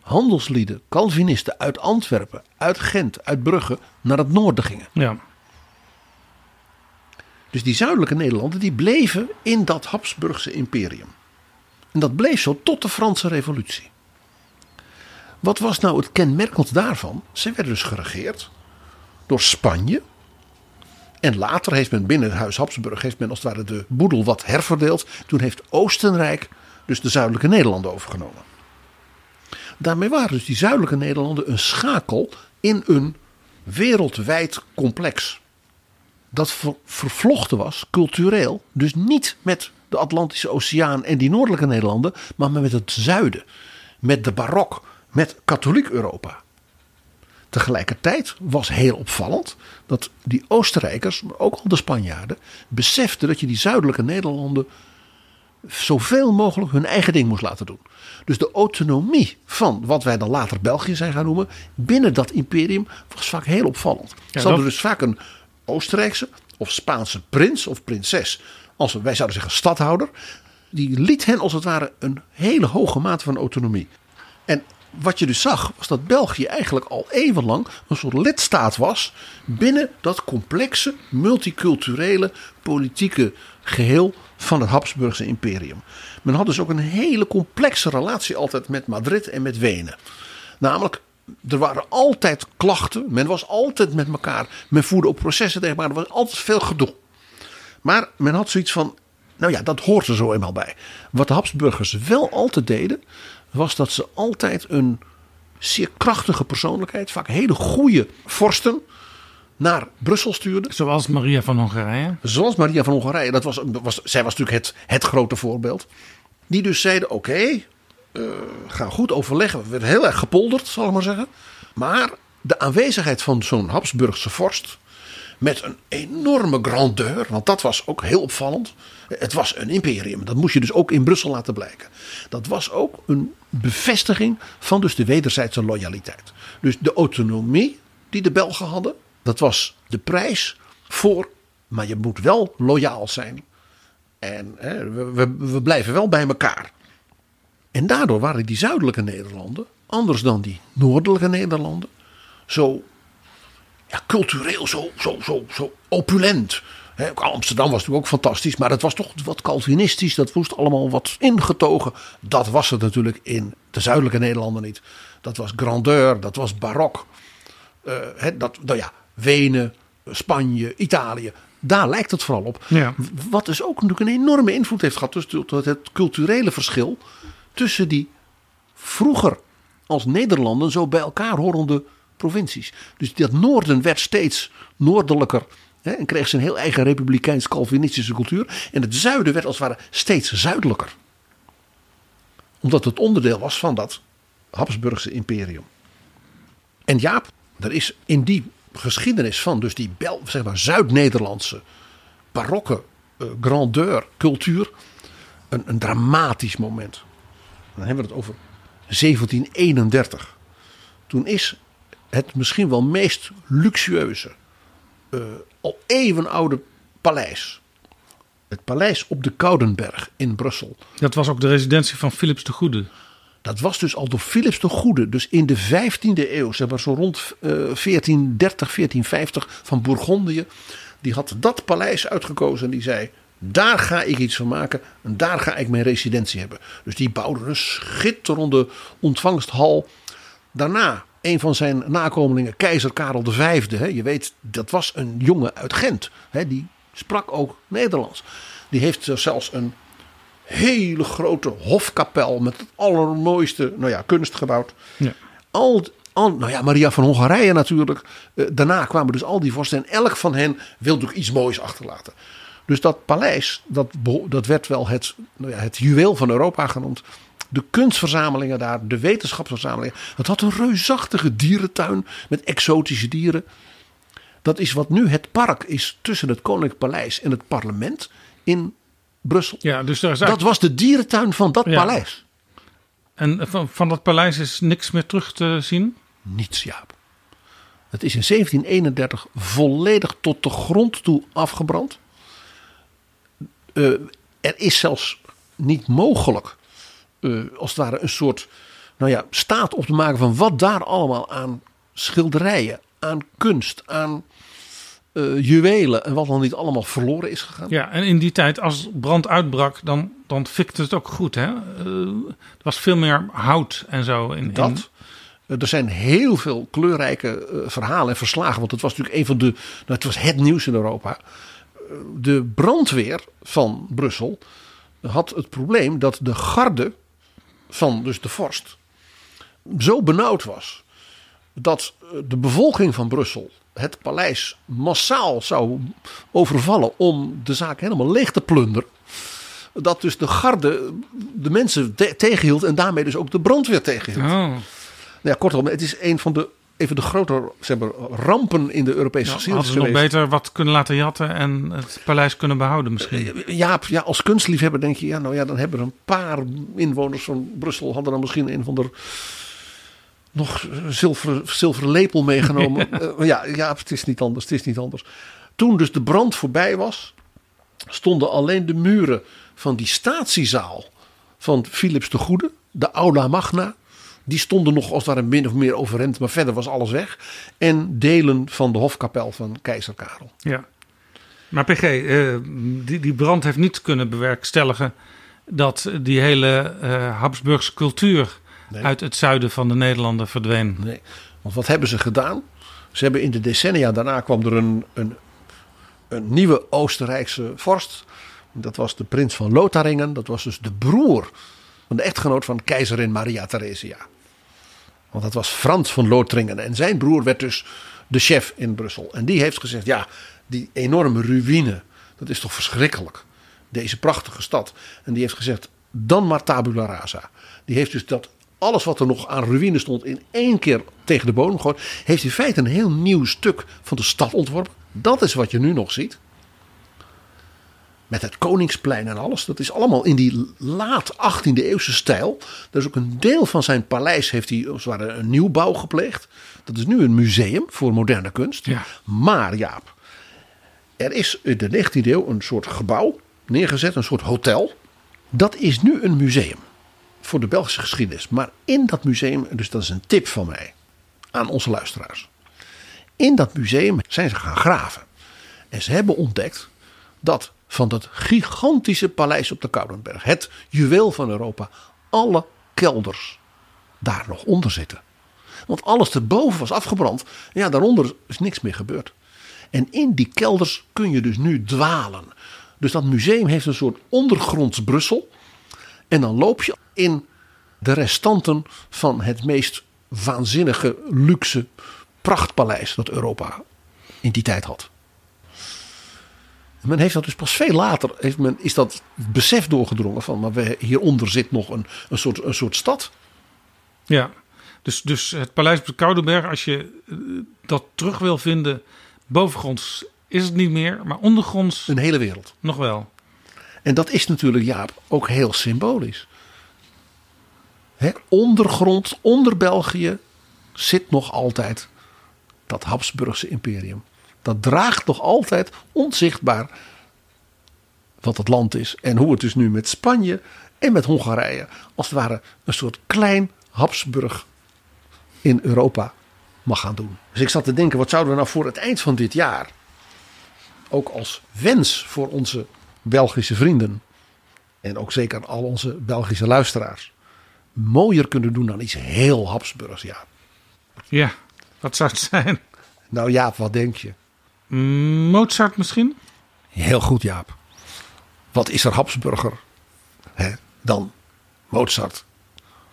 handelslieden, Calvinisten uit Antwerpen, uit Gent, uit Brugge naar het noorden gingen. Ja. Dus die zuidelijke Nederlanden die bleven in dat Habsburgse imperium. En dat bleef zo tot de Franse revolutie. Wat was nou het kenmerkend daarvan? Ze werden dus geregeerd door Spanje. En later heeft men binnen het huis Habsburg heeft men als het ware de boedel wat herverdeeld. Toen heeft Oostenrijk dus de zuidelijke Nederlanden overgenomen. Daarmee waren dus die zuidelijke Nederlanden een schakel in een wereldwijd complex. Dat vervlochten was, cultureel, dus niet met de Atlantische Oceaan en die noordelijke Nederlanden, maar met het zuiden, met de barok, met katholiek Europa. Tegelijkertijd was heel opvallend dat die Oostenrijkers, maar ook al de Spanjaarden, beseften dat je die zuidelijke Nederlanden zoveel mogelijk hun eigen ding moest laten doen. Dus de autonomie van wat wij dan later België zijn gaan noemen, binnen dat imperium was vaak heel opvallend. Ja, Ze hadden dus vaak een Oostenrijkse of Spaanse prins of prinses, als wij zouden zeggen stadhouder, die liet hen als het ware een hele hoge mate van autonomie. En wat je dus zag, was dat België eigenlijk al eeuwenlang een soort lidstaat was binnen dat complexe, multiculturele, politieke geheel van het Habsburgse imperium. Men had dus ook een hele complexe relatie altijd met Madrid en met Wenen. Namelijk, er waren altijd klachten, men was altijd met elkaar, men voerde ook processen tegen elkaar, er was altijd veel gedoe. Maar men had zoiets van, nou ja, dat hoort er zo eenmaal bij. Wat de Habsburgers wel altijd deden, was dat ze altijd een zeer krachtige persoonlijkheid, vaak hele goede vorsten, naar Brussel stuurden. Zoals Maria van Hongarije. Zoals Maria van Hongarije. Dat was, was, zij was natuurlijk het, het grote voorbeeld. Die dus zeiden: oké, okay, uh, gaan goed overleggen. We werden heel erg gepolderd, zal ik maar zeggen. Maar de aanwezigheid van zo'n Habsburgse vorst. Met een enorme grandeur, want dat was ook heel opvallend. Het was een imperium, dat moest je dus ook in Brussel laten blijken. Dat was ook een bevestiging van dus de wederzijdse loyaliteit. Dus de autonomie die de Belgen hadden, dat was de prijs voor, maar je moet wel loyaal zijn. En hè, we, we blijven wel bij elkaar. En daardoor waren die zuidelijke Nederlanden, anders dan die noordelijke Nederlanden, zo ja, cultureel zo, zo, zo, zo opulent. Amsterdam was natuurlijk ook fantastisch, maar het was toch wat Calvinistisch. Dat moest allemaal wat ingetogen. Dat was het natuurlijk in de zuidelijke Nederlanden niet. Dat was grandeur, dat was barok. Eh, dat, nou ja, Wenen, Spanje, Italië. Daar lijkt het vooral op. Ja. Wat dus ook natuurlijk een enorme invloed heeft gehad. Dus tot het culturele verschil tussen die vroeger als Nederlanden zo bij elkaar horende provincies. Dus dat noorden werd steeds noordelijker. Hè, en kreeg zijn heel eigen republikeins-calvinistische cultuur. En het zuiden werd als het ware steeds zuidelijker. Omdat het onderdeel was van dat Habsburgse imperium. En Jaap, er is in die geschiedenis van dus die zeg maar, Zuid-Nederlandse barokke eh, grandeur, cultuur, een, een dramatisch moment. Dan hebben we het over 1731. Toen is het misschien wel meest luxueuze, eh, al eeuwenoude paleis. Het paleis op de Koudenberg in Brussel. Dat was ook de residentie van Philips de Goede. Dat was dus al door Philips de Goede, dus in de 15e eeuw, zeg maar zo rond eh, 1430, 1450 van Bourgondië. Die had dat paleis uitgekozen en die zei: daar ga ik iets van maken en daar ga ik mijn residentie hebben. Dus die bouwde een schitterende ontvangsthal. Daarna een van zijn nakomelingen, keizer Karel V. Hè, je weet, dat was een jongen uit Gent. Hè, die sprak ook Nederlands. Die heeft zelfs een hele grote hofkapel met het allermooiste nou ja, kunst gebouwd. Ja. Al, al, nou ja, Maria van Hongarije natuurlijk. Eh, daarna kwamen dus al die vorsten en elk van hen wilde ook iets moois achterlaten. Dus dat paleis, dat, dat werd wel het, nou ja, het juweel van Europa genoemd. De kunstverzamelingen daar, de wetenschapsverzamelingen. Het had een reusachtige dierentuin met exotische dieren. Dat is wat nu het park is tussen het Koninklijk Paleis en het parlement in Brussel. Ja, dus daar is Dat eigenlijk- was de dierentuin van dat Ja. paleis. En van, van dat paleis is niks meer terug te zien? Niets, Jaap. Het is in 1731 volledig tot de grond toe afgebrand. Eh, er is zelfs niet mogelijk, eh, als het ware, een soort nou ja, staat op te maken van wat daar allemaal aan schilderijen, aan kunst, aan eh, juwelen en wat dan niet allemaal verloren is gegaan. Ja, en in die tijd, als brand uitbrak, dan, dan fikte het ook goed. Hè? Er was veel meer hout en zo. In, in- Dat. Er zijn heel veel kleurrijke verhalen en verslagen. Want het was natuurlijk een van de. Nou, het was het nieuws in Europa. De brandweer van Brussel had het probleem dat de garde van dus de vorst zo benauwd was dat eh, de bevolking van Brussel het paleis massaal zou overvallen om de zaak helemaal leeg te plunderen. Dat dus de garde de mensen te- tegenhield en daarmee dus ook de brandweer tegenhield. Oh. Nou ja, kortom, het is een van de, even de grote zeg maar, rampen in de Europese Ja, geschiedenis hadden ze nog beter wat kunnen laten jatten en het paleis kunnen behouden misschien. Jaap, ja, als kunstliefhebber denk je, ja, nou ja, dan hebben er een paar inwoners van Brussel hadden dan misschien een van de nog zilveren, zilveren lepel meegenomen. <laughs> Eh, ja, ja, het is niet anders, het is niet anders. Toen dus de brand voorbij was, stonden alleen de muren van die statiezaal van Philips de Goede, de Aula Magna. Die stonden nog als het ware min of meer overeind, maar verder was alles weg. En delen van de hofkapel van keizer Karel. Ja. Maar PG, eh, die, die brand heeft niet kunnen bewerkstelligen dat die hele eh, Habsburgse cultuur Nee. uit het zuiden van de Nederlanden verdween. Nee, want wat hebben ze gedaan? Ze hebben in de decennia daarna kwam er een, een, een nieuwe Oostenrijkse vorst. Dat was de prins van Lotharingen. Dat was dus de broer van de echtgenoot van keizerin Maria Theresia. Want dat was Frans van Lotharingen. En zijn broer werd dus de chef in Brussel. En die heeft gezegd, ja, die enorme ruïne, dat is toch verschrikkelijk. Deze prachtige stad. En die heeft gezegd, dan maar tabula rasa. Die heeft dus dat alles wat er nog aan ruïne stond in één keer tegen de bodem gegooid. Heeft in feite een heel nieuw stuk van de stad ontworpen. Dat is wat je nu nog ziet. Met het Koningsplein en alles. Dat is allemaal in die laat 18e eeuwse stijl. Is ook een deel van zijn paleis heeft hij als het ware een nieuwbouw gepleegd. Dat is nu een museum voor moderne kunst. Ja. Maar Jaap, er is in de 19e eeuw een soort gebouw neergezet, een soort hotel. Dat is nu een museum voor de Belgische geschiedenis. Maar in dat museum, dus dat is een tip van mij aan onze luisteraars. In dat museum zijn ze gaan graven. En ze hebben ontdekt dat van dat gigantische paleis op de Koudenberg, het juweel van Europa, alle kelders daar nog onder zitten. Want alles erboven was afgebrand. Ja, daaronder is niks meer gebeurd. En in die kelders kun je dus nu dwalen. Dus dat museum heeft een soort ondergronds Brussel. En dan loop je in de restanten van het meest waanzinnige luxe prachtpaleis dat Europa in die tijd had. Men heeft dat dus pas veel later, heeft men, is dat besef doorgedrongen van, maar we, hieronder zit nog een, een, soort, een soort stad. Ja, dus, dus het paleis op de Koudenberg, als je eh, dat terug wil vinden, bovengronds is het niet meer, maar ondergronds. Een hele wereld. Nog wel. En dat is natuurlijk, Jaap, ook heel symbolisch. He, ondergrond, onder België, zit nog altijd dat Habsburgse imperium. Dat draagt nog altijd onzichtbaar wat het land is. En hoe het dus nu met Spanje en met Hongarije, als het ware een soort klein Habsburg in Europa mag gaan doen. Dus ik zat te denken, wat zouden we nou voor het eind van dit jaar, ook als wens voor onze Belgische vrienden en ook zeker al onze Belgische luisteraars, mooier kunnen doen dan iets heel Habsburgs, ja. Ja, wat zou het zijn? Nou Jaap, wat denk je? Mozart misschien? Heel goed Jaap. Wat is er Habsburger hè, dan Mozart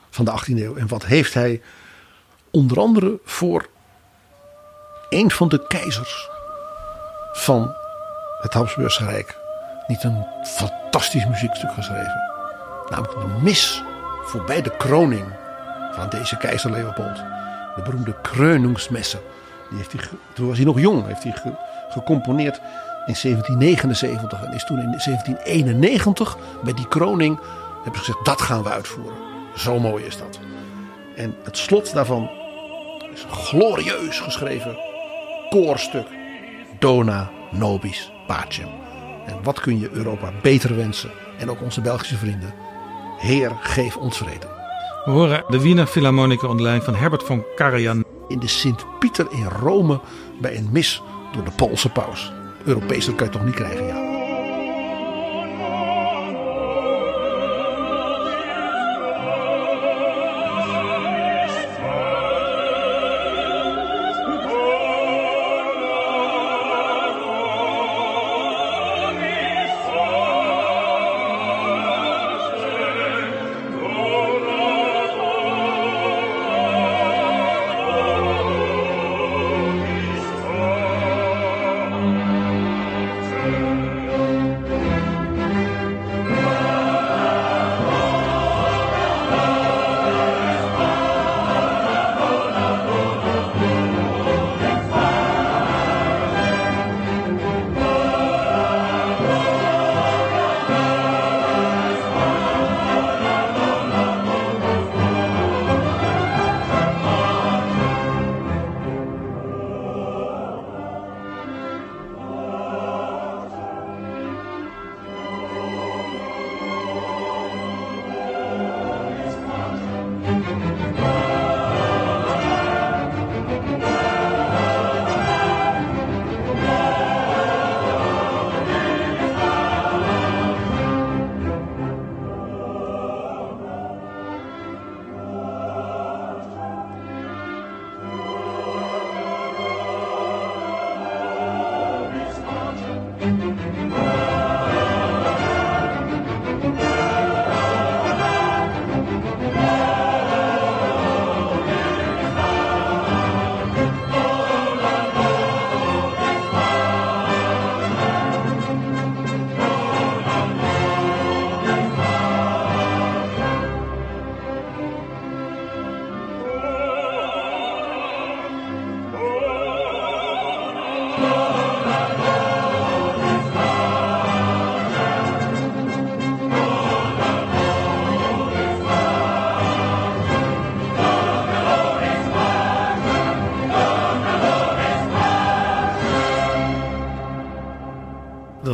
van de 18e eeuw? En wat heeft hij onder andere voor een van de keizers van het Habsburgse Rijk niet een fantastisch muziekstuk geschreven? Namelijk de mis voorbij de kroning van deze keizer Leopold. De beroemde Kreuningsmessen. Die heeft hij, toen was hij nog jong, heeft hij gecomponeerd in 1779 en is toen in 1791 bij die kroning hebben ze gezegd dat gaan we uitvoeren. Zo mooi is dat. En het slot daarvan is een glorieus geschreven koorstuk. Dona nobis pacem. En wat kun je Europa beter wensen en ook onze Belgische vrienden. Heer, geef ons vrede. We horen de Wiener Philharmonica onder leiding van Herbert von Karajan. In de Sint-Pieter in Rome bij een mis door de Poolse paus. Europees, dat kan je toch niet krijgen, ja.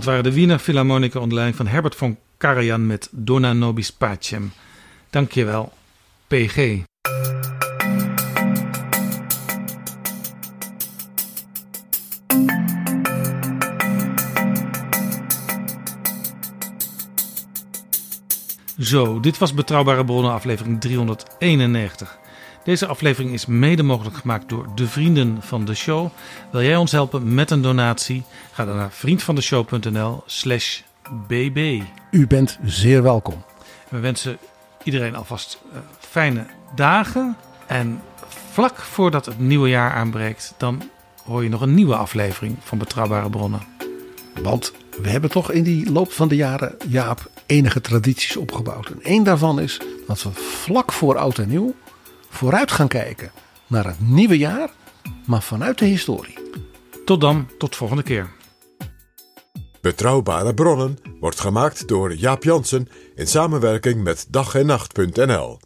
Dat waren de Wiener Philharmoniker online van Herbert von Karajan met Dona Nobis Pacem. Dankjewel, PG. Zo, dit was Betrouwbare Bronnen aflevering 391. Deze aflevering is mede mogelijk gemaakt door de vrienden van de show. Wil jij ons helpen met een donatie? Ga dan naar vriendvandeshow.nl slash bb. U bent zeer welkom. We wensen iedereen alvast uh, fijne dagen. En vlak voordat het nieuwe jaar aanbreekt, dan hoor je nog een nieuwe aflevering van Betrouwbare Bronnen. Want we hebben toch in die loop van de jaren, Jaap, enige tradities opgebouwd. En één daarvan is dat we vlak voor oud en nieuw vooruit gaan kijken naar het nieuwe jaar, maar vanuit de historie. Tot dan, tot volgende keer. Betrouwbare bronnen wordt gemaakt door Jaap Jansen in samenwerking met dag en nacht.nl.